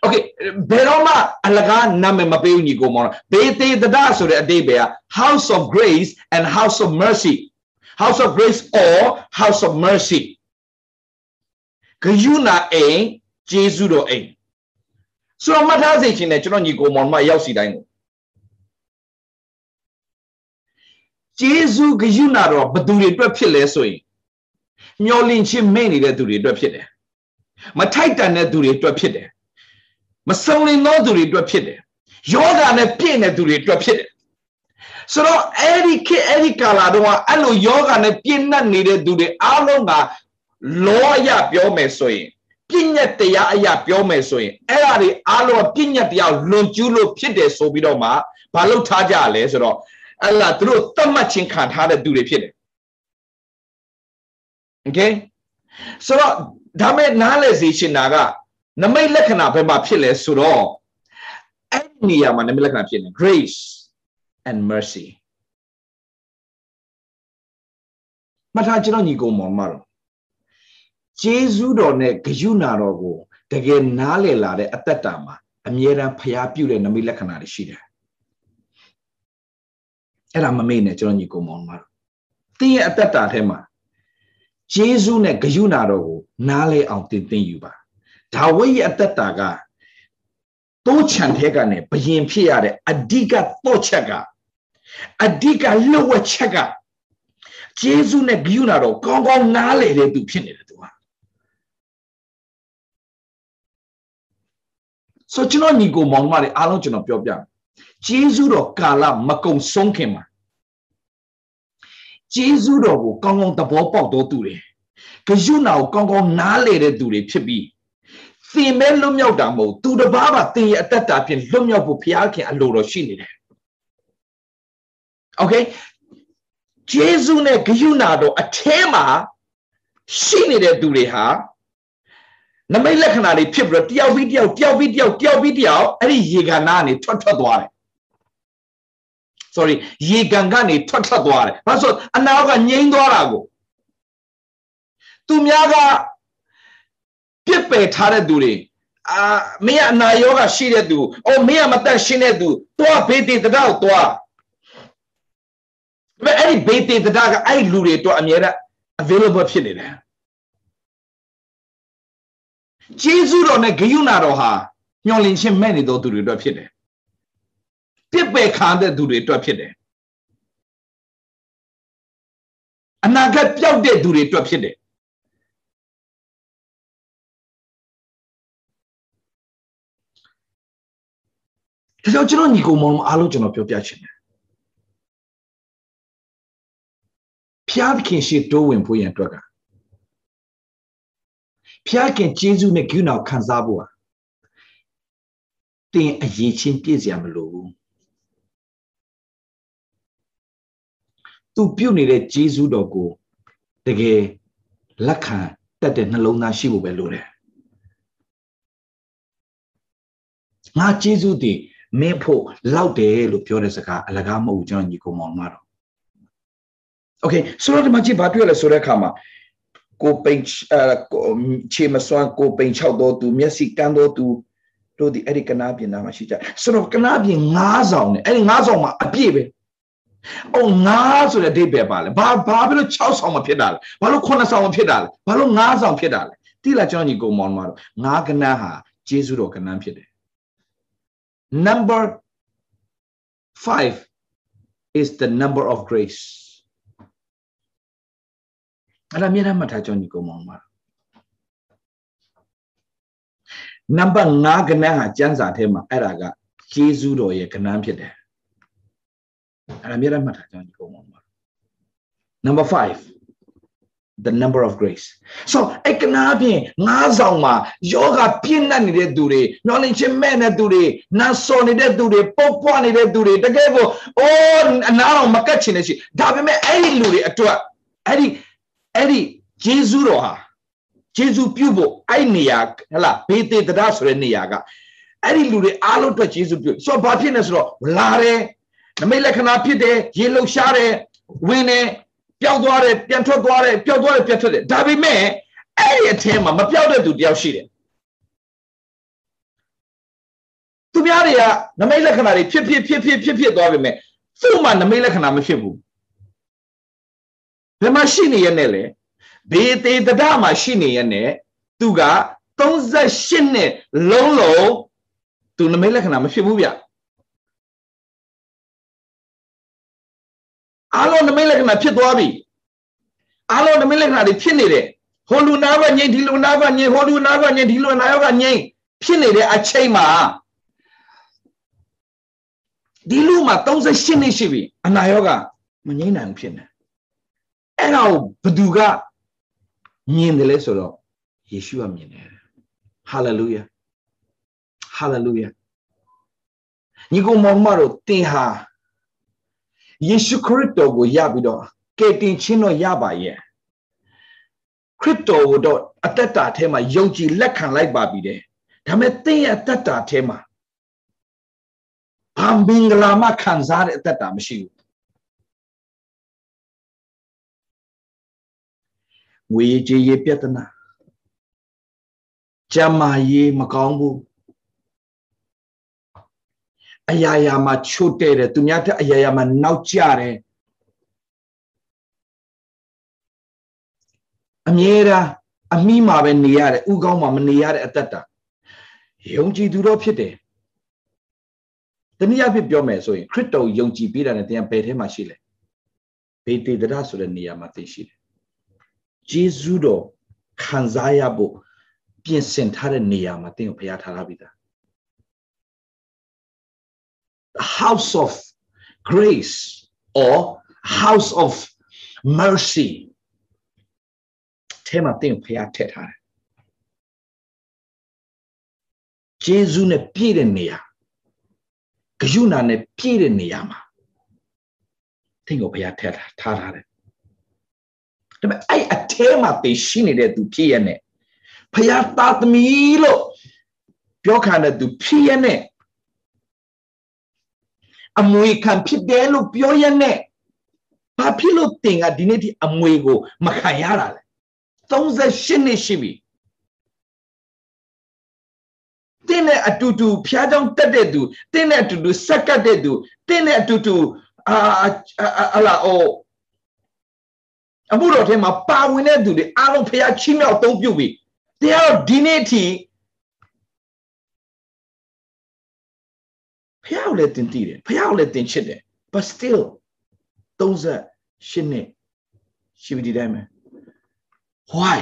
Okay ဘယ်တော့မှအလကားနာမည်မပေးဘူးညီကိုမောင်ဘေသေတဒဆိုတဲ့အတိတ်ပဲ House of Grace and House of Mercy house of grace or house of mercy ဂယုနာအိမ်ဂျေဇုတော်အိမ်ဆိုတော့မှတ်ထားစေချင်တယ်ကျွန်တော်ညီကိုမောင်မရောက်စီတိုင်းကိုဂျေဇုဂယုနာတော်ဘသူတွေအတွက်ဖြစ်လဲဆိုရင်မျောလင့်ခြင်းမဲ့နေတဲ့သူတွေအတွက်ဖြစ်တယ်မထိုက်တန်တဲ့သူတွေအတွက်ဖြစ်တယ်မစုံလင်သောသူတွေအတွက်ဖြစ်တယ်ယောဂာနဲ့ပြည့်တဲ့သူတွေအတွက်ဖြစ်တယ် ဆိုတော့အဲ့ဒီခေအဲ့ဒီကာလာတော့အဲ့လိုယောဂနဲ့ပြင်းနှက်နေတဲ့သူတွေအားလုံးကလောအရာပြောမယ်ဆိုရင်ပြညတ်တရားအရာပြောမယ်ဆိုရင်အဲ့ဒါတွေအားလုံးပြညတ်တရားလွန်ကျူးလို့ဖြစ်တယ်ဆိုပြီးတော့မှမလုပ်ထားကြလဲဆိုတော့အဲ့ဒါသူတို့သတ်မှတ်ခြင်းခံထားတဲ့သူတွေဖြစ်တယ်။ Okay ဆိုတော့ဒါမဲ့နားလည်စေချင်တာကနမိတ်လက္ခဏာဘယ်မှာဖြစ်လဲဆိုတော့အဲ့ဒီနေရာမှာနမိတ်လက္ခဏာဖြစ်နေ grace and mercy မထားကျွန်တော်ညီကိုမောင်မတော်ဂျေဇုတော်နဲ့ဂယုဏတော်ကိုတကယ်နားလည်လာတဲ့အသက်တာမှာအမြဲတမ်းဖျားပြုတဲ့နမိတ်လက္ခဏာတွေရှိတယ်အဲ့ဒါမမေ့နဲ့ကျွန်တော်ညီကိုမောင်မတော်တင်းရဲ့အသက်တာထဲမှာဂျေဇုနဲ့ဂယုဏတော်ကိုနားလဲအောင်တင်သိယူပါဒါဝိဒ်ရဲ့အသက်တာကတိုးချန်ထဲကနေဘယင်ဖြစ်ရတဲ့အဓိကတော့ချက်က အဓိကလှုပ်ဝက်ချက်ကဂျေဇုနဲ့ဂိယူနာတော့ကောင်းကောင်းနားလေတဲ့သူဖြစ်နေတယ်သူကဆိုကျွန်တော်ညီကိုမောင်မတွေအားလုံးကျွန်တော်ပြောပြဂျေဇုတော့ကာလမကုံဆုံးခင်မှာကျေးဇူးတော်ကိုကောင်းကောင်းသဘောပေါက်တော်သူတွေဂယုဏကိုကောင်းကောင်းနားလေတဲ့သူတွေဖြစ်ပြီးသင်မဲ့လွတ်မြောက်တာမဟုတ်သူတစ်ပါးပါသင်ရဲ့အတ္တတာဖြင့်လွတ်မြောက်ဖို့ဘုရားခင်အလိုတော်ရှိနေတယ် โอเคဂျေဇုနဲ့ဂယုဏတော်အထဲမှာရှိနေတဲ့သူတွေဟာနမိတ်လက္ခဏာတွေဖြစ်ပြီးတော့တယောက်ပြီးတယောက်တယောက်ပြီးတယောက်တယောက်ပြီးတယောက်အဲ့ဒီရေကန်နာကနေထွက်ထွက်သွားတယ် sorry ရေကန်ကနေထွက်ထွက်သွားတယ်ဘာလို့အနာကငြိမ်းသွားတာကိုသူများကပြစ်ပယ်ထားတဲ့သူတွေအာမင်းကအနာရောဂါရှိတဲ့သူအော်မင်းကမတက်ရှင်းတဲ့သူသွားဘေးတေတတော့သွားဒါ ပေမဲ့အဲ့ဒီဘေးတေတတာကအဲ့လူတွေတော့အမြဲတမ်း available ဖြစ်နေတယ်ဂျေဇုတော်နဲ့ဂယုဏတော်ဟာညှော်လင်ခြင်းမဲ့နေသောသူတွေအတွက်ဖြစ်တယ်ပြစ်ပယ်ခံတဲ့သူတွေအတွက်ဖြစ်တယ်အနာဂတ်ပျောက်တဲ့သူတွေအတွက်ဖြစ်တယ်ဒါကြောင့်ကျွန်တော်ညီကိုမောင်အားလုံးကျွန်တော်ပြောပြချင်တယ် ဖျားသခင်ရှိတိုးဝင်ဖို့ရန်အတွက်ကဖျားခင်ကျေးဇူးနဲ့ဂုဏကိုခံစားဖို့ဟာတင်အရေးချင်းပြည့်စရာမလိုဘူးသူပြုတ်နေတဲ့ကျေးဇူးတော်ကိုတကယ်လက်ခံတတ်တဲ့နှလုံးသားရှိဖို့ပဲလိုတယ်ငါကျေးဇူးတည်မင်းဖို့လောက်တယ်လို့ပြောတဲ့စကားအလကားမဟုတ်ဘူးကျွန်တော်ညီကောင်မောင်မတော် โอเคဆိုတော့ဒီမှာကြည့်ဘာတွေ့ရလဲဆိုတဲ့အခါမှာကိုပိန်ခြေမစွမ်းကိုပိန်၆တော့သူမျက်စိကန်းတော့သူတို့ဒီအဲ့ဒီကနာပြင်နာမှာရှိကြဆိုတော့ကနာပြင်၅ဆောင်နဲ့အဲ့ဒီ၅ဆောင်မှာအပြည့်ပဲအော်၅ဆိုတဲ့အဓိပ္ပာယ်ပါလဲဘာဘာဖြစ်လို့6ဆောင်မဖြစ်တာလဲဘာလို့9ဆောင်မဖြစ်တာလဲဘာလို့၅ဆောင်ဖြစ်တာလဲတိလာကျွန်တော်ညီကိုမောင်မှာတော့၅ကနာဟာဂျေဇုတော်ကနန်းဖြစ်တယ် number 5 is the number of grace အဲ့ဒါအမြဲတမ်းမှတ်ထားကြောင်းညီကောင်မောင်ပါနံပါတ်5ကဏ္ဍဟာကျမ်းစာထဲမှာအဲ့ဒါကယေရှုတော်ရဲ့ကဏ္ဍဖြစ်တယ်အဲ့ဒါအမြဲတမ်းမှတ်ထားကြောင်းညီကောင်မောင်ပါ number 5 the number of grace so အကနာဖြင့်ငါးဆောင်မှာယောဂပြည့်နှက်နေတဲ့သူတွေမျောလင့်ခြင်းမဲ့တဲ့သူတွေနာစော်နေတဲ့သူတွေပုတ်ပွားနေတဲ့သူတွေတကယ်ကိုအိုးအနာတော်မကတ်ချင်တဲ့ရှိဒါပေမဲ့အဲ့ဒီလူတွေအတွက်အဲ့ဒီ အဲ့ဒီဂျေဇုတော်ဟာဂျေဇုပြုဖို့အဲ့နေရာဟလာဘေးသေးတရားဆိုတဲ့နေရာကအဲ့ဒီလူတွေအားလုံးအတွက်ဂျေဇုပြုဆိုတော့ဘာဖြစ်နေဆိုတော့လာတယ်နမိတ်လက္ခဏာဖြစ်တယ်ရေလှုပ်ရှားတယ်ဝင်တယ်ပျောက်သွားတယ်ပြန်ထွက်သွားတယ်ပျောက်သွားတယ်ပြန်ထွက်တယ်ဒါပေမဲ့အဲ့ဒီအထင်းမှာမပျောက်တဲ့သူတယောက်ရှိတယ်သူများတွေကနမိတ်လက္ခဏာတွေဖြစ်ဖြစ်ဖြစ်ဖြစ်ဖြစ်ဖြစ်သွားပြီမဲ့သူ့မှာနမိတ်လက္ခဏာမဖြစ်ဘူး ဘယ်မှာရှိနေရနဲ့လဲဘေးသေးတဒမှာရှိနေရနဲ့သူက38နှစ်လုံးလုံးသူနမိတ်လက္ခဏာမဖြစ်ဘူးဗျအားလုံးနမိတ်လက္ခဏာဖြစ်သွားပြီအားလုံးနမိတ်လက္ခဏာတွေဖြစ်နေတယ်ဟိုလူနာကငြိမ်ဒီလူနာကငြိမ်ဟိုလူနာကငြိမ်ဒီလူနာကငြိမ်ဖြစ်နေတဲ့အချိန်မှာဒီလူမှာ38နှစ်ရှိပြီအနာရောဂါမငြိမ်နိုင်ဖြစ်နေ အဲ့ဒါကိုဘသူကမြင်တယ်လဲဆိုတော့ယေရှုကမြင်တယ်ဟာလေလုယာဟာလေလုယာညီကောင်မောင်မတို့သင်ဟာယေရှုခရစ်တော်ကိုရပြီးတော့ကယ်တင်ခြင်းတော့ရပါရဲ့ခရစ်တော်ကိုတော့အသက်တာထဲမှာယုံကြည်လက်ခံလိုက်ပါပြီတဲ့ဒါပေမဲ့သင်ရဲ့အသက်တာထဲမှာဘာမင်္ဂလာမခံစားတဲ့အသက်တာမရှိဘူး ငွေကြေးရေးပြဿနာကျန်းမာရေးမကောင်းဘူးအရာရာမှာချို့တဲ့တယ်သူများတဲ့အရာရာမှာနောက်ကျတယ်အမြဲတမ်းအမိမှာပဲနေရတယ်ဥကောင်းမှာမနေရတဲ့အသက်တာယုံကြည်သူတော့ဖြစ်တယ်တနည်းအားဖြင့်ပြောမယ်ဆိုရင်ခရစ်တော်ယုံကြည်ပေးတာနဲ့တရားဘယ်ထဲမှာရှိလဲဘေတေတရဆိုတဲ့နေရာမှာသိရှိတယ် ဂျေဇုတော်ခံစားရဖို့ပြင်ဆင်ထားတဲ့နေရာမှာတင်းကိုဘုရားထားထားပြီးသား house of grace or house of mercy ထဲမှာသင်ဖျားထည့်ထားတယ်ဂျေဇုနဲ့ပြည့်တဲ့နေရာဂယုဏနဲ့ပြည့်တဲ့နေရာမှာသင်ကိုဘုရားထည့်ထားထားတယ် ဒါပေမဲ့အဲ့အထဲမှာသင်ရှိနေတဲ့သူဖြစ်ရနဲ့ဘုရားသားသမီးလို့ပြောခံတဲ့သူဖြစ်ရနဲ့အမွေခံဖြစ်တယ်လို့ပြောရနဲ့ဘာဖြစ်လို့တင်ကဒီနေ့ဒီအမွေကိုမခံရတာလဲ38နှစ်ရှိပြီတင်းနဲ့အတူတူဖျားကြောင်တက်တဲ့သူတင်းနဲ့အတူတူဆက်ကတ်တဲ့သူတင်းနဲ့အတူတူအာအလာအို အမှုတော်ထဲမှာပါဝင်တဲ့သူတွေအားလုံးဖျားချီးမြှောက်သုံးပြုပြီတရားတော်ဒီနေ့ထိဖျားကိုလည်းတင်တည်တယ်ဖျားကိုလည်းတင်ချစ်တယ် but still 38နှစ်ရှိပြီဒီတိုင်းပဲ why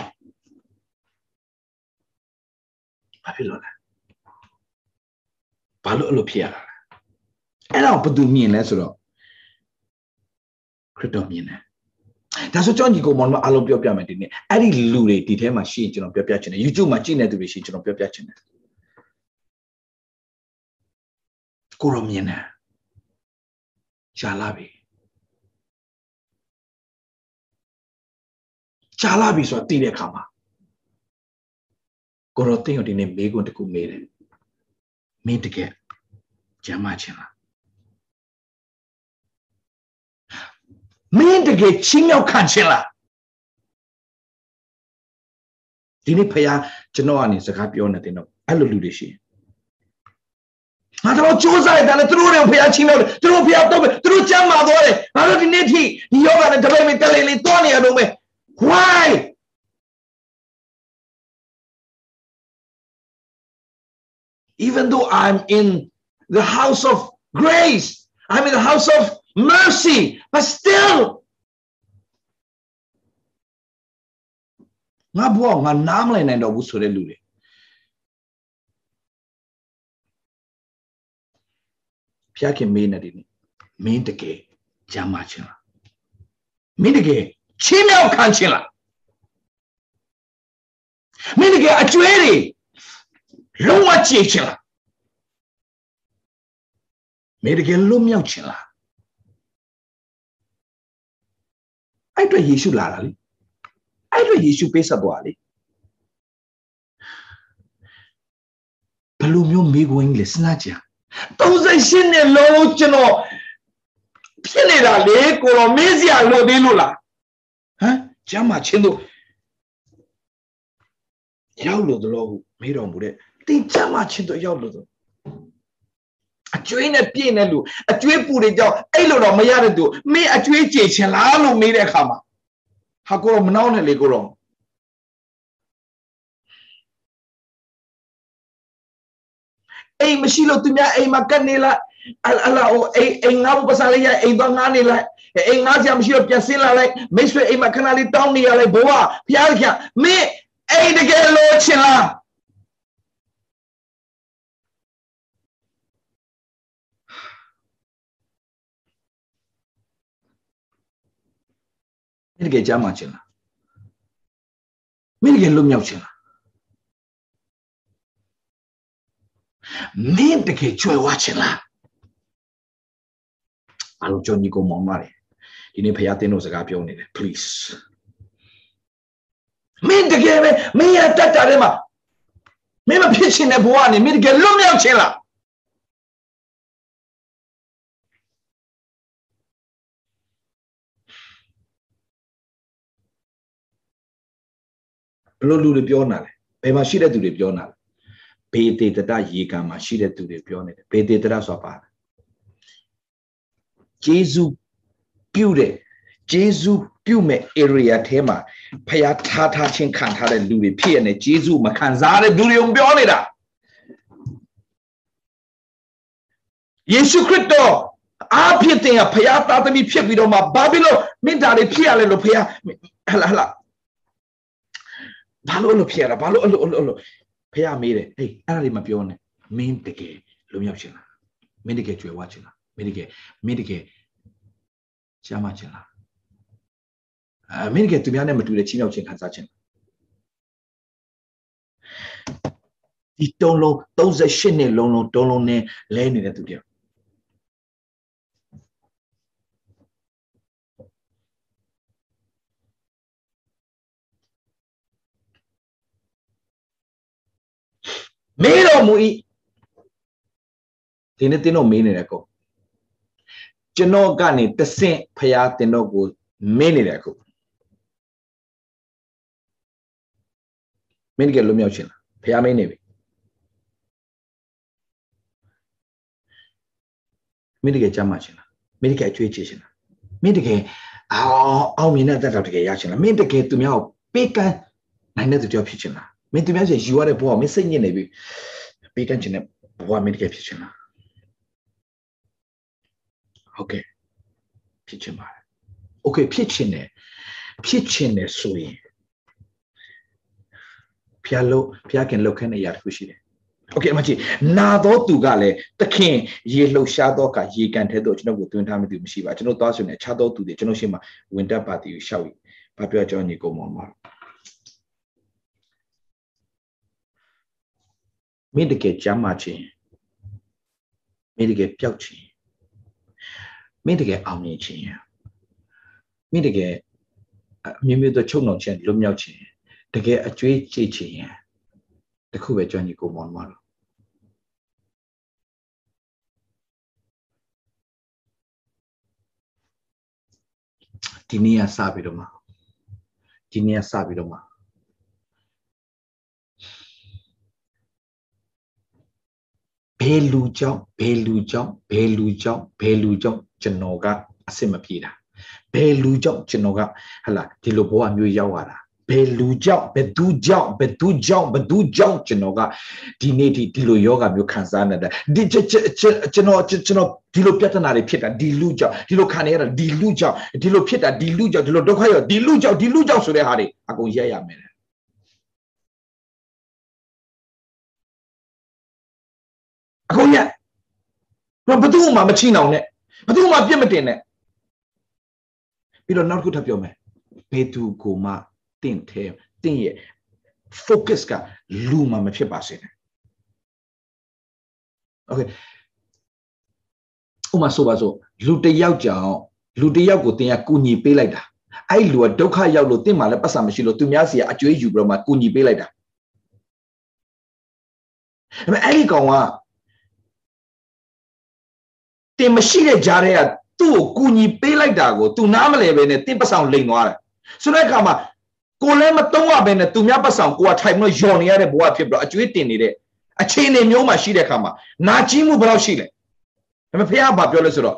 ဘာဖြစ်လို့လဲဘာလို့အဲ့လိုဖြစ်ရတာလဲအဲ့တော့ဘယ်သူမြင်လဲဆိုတော့ခရစ်တော်မြင်တယ် ဒါဆိုကြောင့်ညီကိုမောင်မအားလုံးပြောပြမယ်ဒီနေ့အဲ့ဒီလူတွေဒီထဲမှာရှိရင်ကျွန်တော်ပြောပြချင်တယ် YouTube မှာကြည့်နေသူတွေရှိကျွန်တော်ပြောပြချင်တယ်ကိုရောမြင်တယ်ရှားလာပြီရှားလာပြီဆိုတာသိတဲ့အခါမှာကိုရောတင်းရဒီနေ့မေးခွန်းတစ်ခုမေးတယ်မင်းတကယ်ကျမ်းမာခြင်းလား မင်းတကယ်ချင်းမြောက်ခံခြင်းလားဒီနေ့ဖခင်ကျွန်တော်ကနေစကားပြောနေတယ်တော့အဲ့လိုလူတွေရှိငါတော့စူးစမ်းရတယ်လေသူတို့တွေဖခင်ချင်းမြောက်တယ်သူတို့ဖခင်တော့သူတို့ကျမ်းမာသွားတယ်ငါတို့ဒီနေ့ထိဒီယောဂနဲ့တပိတ်မိတက်လေးလေးတွားနေရတော့မယ် why even though I'm in the house of grace, I'm in the house of mercy, but still, ငါဘဝငါနားမလည်နိုင်တော့ဘူးဆိုတဲ့လူတွေဖျားခင်မေးနေတယ်မင်းတကယ်ကြမ်းမာခြင်းလားမင်းတကယ်ချင်းမြောက်ခံခြင်းလားမင်းတကယ်အကျွဲတွေလုံးဝကြည့်ချင်လားမေတကယ်လွတ်မြောက်ချင်လား အဲ့အတွက်ယေရှုလာတာလေအဲ့အတွက်ယေရှုပေးဆက်သွားလေဘယ်လိုမျိုးမိခွင်းလဲစဉ်းစားကြ38နှစ်လုံးကျွန်တော်ဖြစ်နေတာလေကိုတော့မင်းစရာလို့သေးလို့လားဟမ်ကျမ်းမာချင်းတို့ရောက်လို့တော့မေးတော်မူတဲ့တင်ချမ်းမချစ်တော့ရောက်လို့ဆို အကျွေးနဲ့ပြည့်နေလို့အကျွေးပူတွေကြောင့်အဲ့လိုတော့မရတဲ့သူမင်းအကျွေးကြေချင်လားလို့မေးတဲ့အခါမှာဟာကိုတော့မနှောင်းနဲ့လေကိုတော့အိမ်မရှိလို့သူများအိမ်မှာကတ်နေလိုက်အလာအိုအိမ်အိမ်ငါ့ဘပစားလေးရအိမ်တော့ငါနေလိုက်အိမ်ငါစရာမရှိတော့ပြန်ဆင်းလာလိုက်မိတ်ဆွေအိမ်မှာခဏလေးတောင်းနေရလိုက်ဘိုးကဖျားကြမင်းအိမ်တကယ်လို့ချင်လား မင်းတကယ်ကြားမှခြင်းလားမင်းတကယ်လွတ်မြောက်ခြင်းလားမင်းတကယ်ကြွယ်ဝခြင်းလားအလုံးကြောင့်ညီကိုမောင်မာတယ်ဒီနေ့ဖခင်တင်းတို့စကားပြောနေတယ် please မင်းတကယ်ပဲမင်းရတတ်တာထဲမှာမင်းမဖြစ်ချင်တဲ့ဘဝနဲ့မင်းတကယ်လွတ်မြောက်ခြင်းလား ဘလို့လူတွေပြောနာလဲဘယ်မှာရှိတဲ့သူတွေပြောနာလဲဘေတေတတရေကံမှာရှိတဲ့သူတွေပြောနေတယ်ဘေတေတတဆိုတာပါဂျေဇုပြုတဲ့ဂျေဇုပြုမဲ့ area ထဲမှာဖျားထားထားချင်းခံထားတဲ့လူတွေဖြစ်ရတဲ့ဂျေဇုမခံစားတဲ့လူတွေကိုပြောနေတာယေရှုခရစ်တော်အားဖြစ်တဲ့ဖျားသားသမီးဖြစ်ပြီးတော့မှဘာဖြစ်လို့မင်းသားတွေဖြစ်ရလဲလို့ဖျားဟလာဟလာ ဘာလို့လို့ဖြစ်ရတာဘာလို့အဲ့လိုအဲ့လိုဖះမေးတယ်ဟေးအဲ့ဒါတွေမပြောနဲ့မင်းတကယ်လုံရောက်ချင်လားမင်းတကယ်ကြွယ်ဝချင်လားမင်းတကယ်မင်းတကယ်ရှားမချင်လားအမင်းတကယ်သူများနဲ့မတူတဲ့ချင်းမြောက်ခြင်းခံစားခြင်းဒီတုံးလုံး38နှစ်လုံးလုံးတုံးလုံးနဲ့လဲနေတဲ့သူတယောက် မေးတော်မူ၏ဒီနေ့တင်းတော့မေးနေတယ်ကိုကျွန်တော်ကနေတဆင့်ဖရာတင်တော့ကိုမေးနေတယ်ကိုမင်းတကယ်လွတ်မြောက်ခြင်းလားဖရာမေးနေပြီမင်းတကယ်ကြမ်းမှခြင်းလားမင်းတကယ်အကျွေးချခြင်းလားမင်းတကယ်အောင်အောင်မြင်တဲ့တက်တော့တကယ်ရခြင်းလားမင်းတကယ်သူများကိုပေးကမ်းနိုင်တဲ့သူတယောက်ဖြစ်ခြင်းလား မင်းသူများစီယူရတဲ့ဘဝမင်းစိတ်ညစ်နေပြီပေးကမ်းခြင်းနဲ့ဘဝမင်းတကယ်ဖြစ်ခြင်းလားဟုတ်ကဲ့ဖြစ်ခြင်းပါတယ်โอเคဖြစ်ခြင်းနဲ့ဖြစ်ခြင်းနဲ့ဆိုရင်ဖျားလို့ဖျားခင်လောက်ခဲနေရတခုရှိတယ်โอเคအမကြီးနာသောသူကလည်းသခင်ရေလှုပ်ရှားသောကရေကန်ထဲတော့ကျွန်တော်ကိုတွင်ထားမသိဘူးမရှိပါကျွန်တော်သွားဆိုနေခြားသောသူတွေကျွန်တော်ရှေ့မှာဝင်တက်ပါတီကိုရှောက်ပြီးဘာပြောကြောင်းညီကုန်မောင်ပါ မင်းတကယ်ကြမ်းမှချင်းမင်းတကယ်ပျောက်ချင်းမင်းတကယ်အောင်မြင်ချင်းမင်းတကယ်အမြင့်မြတ်သောချုပ်နှောင်ခြင်းလွတ်မြောက်ခြင်းတကယ်အကျွေးကြိတ်ခြင်းတခုပဲကြွညီကိုမောင်မတော်ဒီနေ့ကစပြီးတော့မှဒီနေ့ကစပြီးတော့မှ ဘယ်လူကြောင့်ဘယ်လူကြောင့်ဘယ်လူကြောင့်ဘယ်လူကြောင့်ကျွန်တော်ကအစ်မပြေတာဘယ်လူကြောင့်ကျွန်တော်ကဟလာဒီလိုဘဝမျိုးရောက်လာတာဘယ်လူကြောင့်ဘယ်သူကြောင့်ဘယ်သူကြောင့်ဘယ်သူကြောင့်ကျွန်တော်ကဒီနေ့ဒီဒီလိုယောဂမျိုးခံစားနေတာဒီကျွန်တော်ကျွန်တော်ဒီလိုပြဿနာတွေဖြစ်တာဒီလူကြောင့်ဒီလိုခံနေရတာဒီလူကြောင့်ဒီလိုဖြစ်တာဒီလူကြောင့်ဒီလိုဒုက္ခရောက်ဒီလူကြောင့်ဒီလူကြောင့်ဆိုတဲ့ဟာတွေအကုန်ရက်ရမယ် ဘယ်သူမှမချိနောင်နဲ့ဘယ်သူမှပြစ်မတင်နဲ့ပြီးတော့နောက်တစ်ခုထပ်ပြောမယ်ဘယ်သူကိုမှတင့်ထဲတင့်ရဲ့ focus ကလူမှမဖြစ်ပါစေနဲ့ okay ဥမာဆိုပါစို့လူတယောက်ကြောင့်လူတယောက်ကိုတင်ရကူညီပေးလိုက်တာအဲ့လူကဒုက္ခရောက်လို့တင့်မှလည်းပတ်စံမရှိလို့သူများစီကအကျွေးယူပြီးတော့မှကူညီပေးလိုက်တာဒါပေမဲ့အဲ့ဒီကောင်က တင်မရှိတဲ့ကြားထဲကသူ့ကိုကူညီပေးလိုက်တာကို तू နားမလဲပဲနဲ့တင့်ပတ်ဆောင်လိန်သွားတယ်ဆိုတဲ့အခါမှာကိုလည်းမတုံးရဘဲနဲ့သူများပတ်ဆောင်ကိုကထိုင်ပြီးတော့ယော်နေရတဲ့ဘဝဖြစ်ပြီးတော့အကျွေးတင်နေတဲ့အခြေအနေမျိုးမှာရှိတဲ့အခါမှာနာကျင်မှုဘယ်လောက်ရှိလဲဒါပေမဲ့ဖះဘာပြောလဲဆိုတော့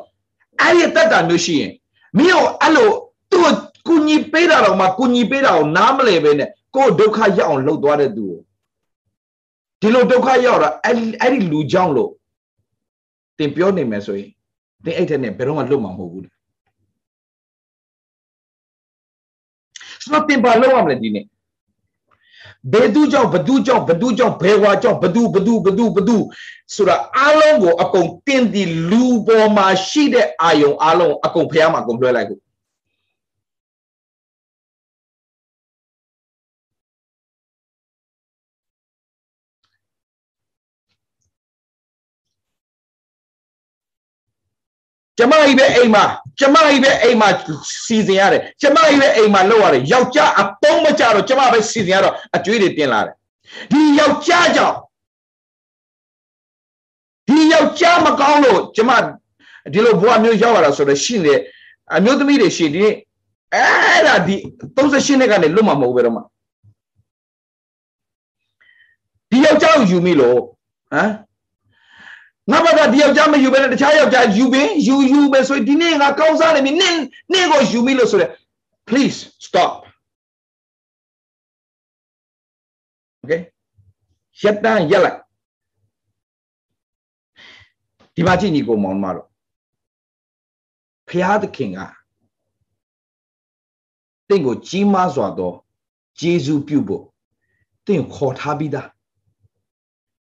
အဲ့ဒီတက်တာမျိုးရှိရင်မင်းတို့အဲ့လိုသူ့ကိုကူညီပေးတာတော့မှကူညီပေးတာကိုနားမလဲပဲနဲ့ကိုယ်ဒုက္ခရောက်အောင်လှုပ်သွားတဲ့သူကိုဒီလိုဒုက္ခရောက်တာအဲ့အဲ့ဒီလူကြောင့်လို့တင်ပြောနေမယ်ဆိုရင် တင်အဲ့တဲ့နဲ့ဘယ်တော့မှလွတ်မှာမဟုတ်ဘူးဆိုတော့တင်ပါလောက်ရမလဲဒီနေ့ဘယ်သူကြောင့်ဘသူကြောင့်ဘသူကြောင့်ဘယ်ဝါကြောင့်ဘသူဘသူဘသူဘသူဆိုတာအားလုံးကိုအကုန်တင်ဒီလူပေါ်မှာရှိတဲ့အာယုံအားလုံးအကုန်ဖះမှာအကုန်လွှဲလိုက်ခု ကျမကြီးပဲအိမ်မှာကျမကြီးပဲအိမ်မှာစီစဉ်ရတယ်ကျမကြီးပဲအိမ်မှာလုပ်ရတယ်ယောက်ျားအပေါင်းမကြတော့ကျမပဲစီစဉ်ရတော့အကျွေးတွေတင်လာတယ်ဒီယောက်ျားကြောင့်ဒီယောက်ျားမကောင်းလို့ကျမဒီလိုဘဝမျိုးရောက်လာတာဆိုတော့ရှိနေအမျိုးသမီးတွေရှိဒီအဲ့ဒါဒီ38နှစ်ကနေလွတ်မှာမဟုတ်ပဲတော့မှဒီယောက်ျားကိုယူမိလို့ဟမ် ငါဘာသာဒီယောက်ျားမယူဘဲနဲ့တခြားယောက်ျားယူပင်ယူယူပဲဆိုဒီနေ့ငါကောင်းစားနေပြီနင့်နင့်ကိုယူမိလို့ဆိုရယ် please stop okay ရက်တန်းရက်လိုက်ဒီမှာကြည့်ညီကိုမောင်မတို့ဖျားသခင်ကတင့်ကိုကြီးမားစွာသောဂျေဇုပြုဖို့တင့်ခေါ်ထားပြီးသား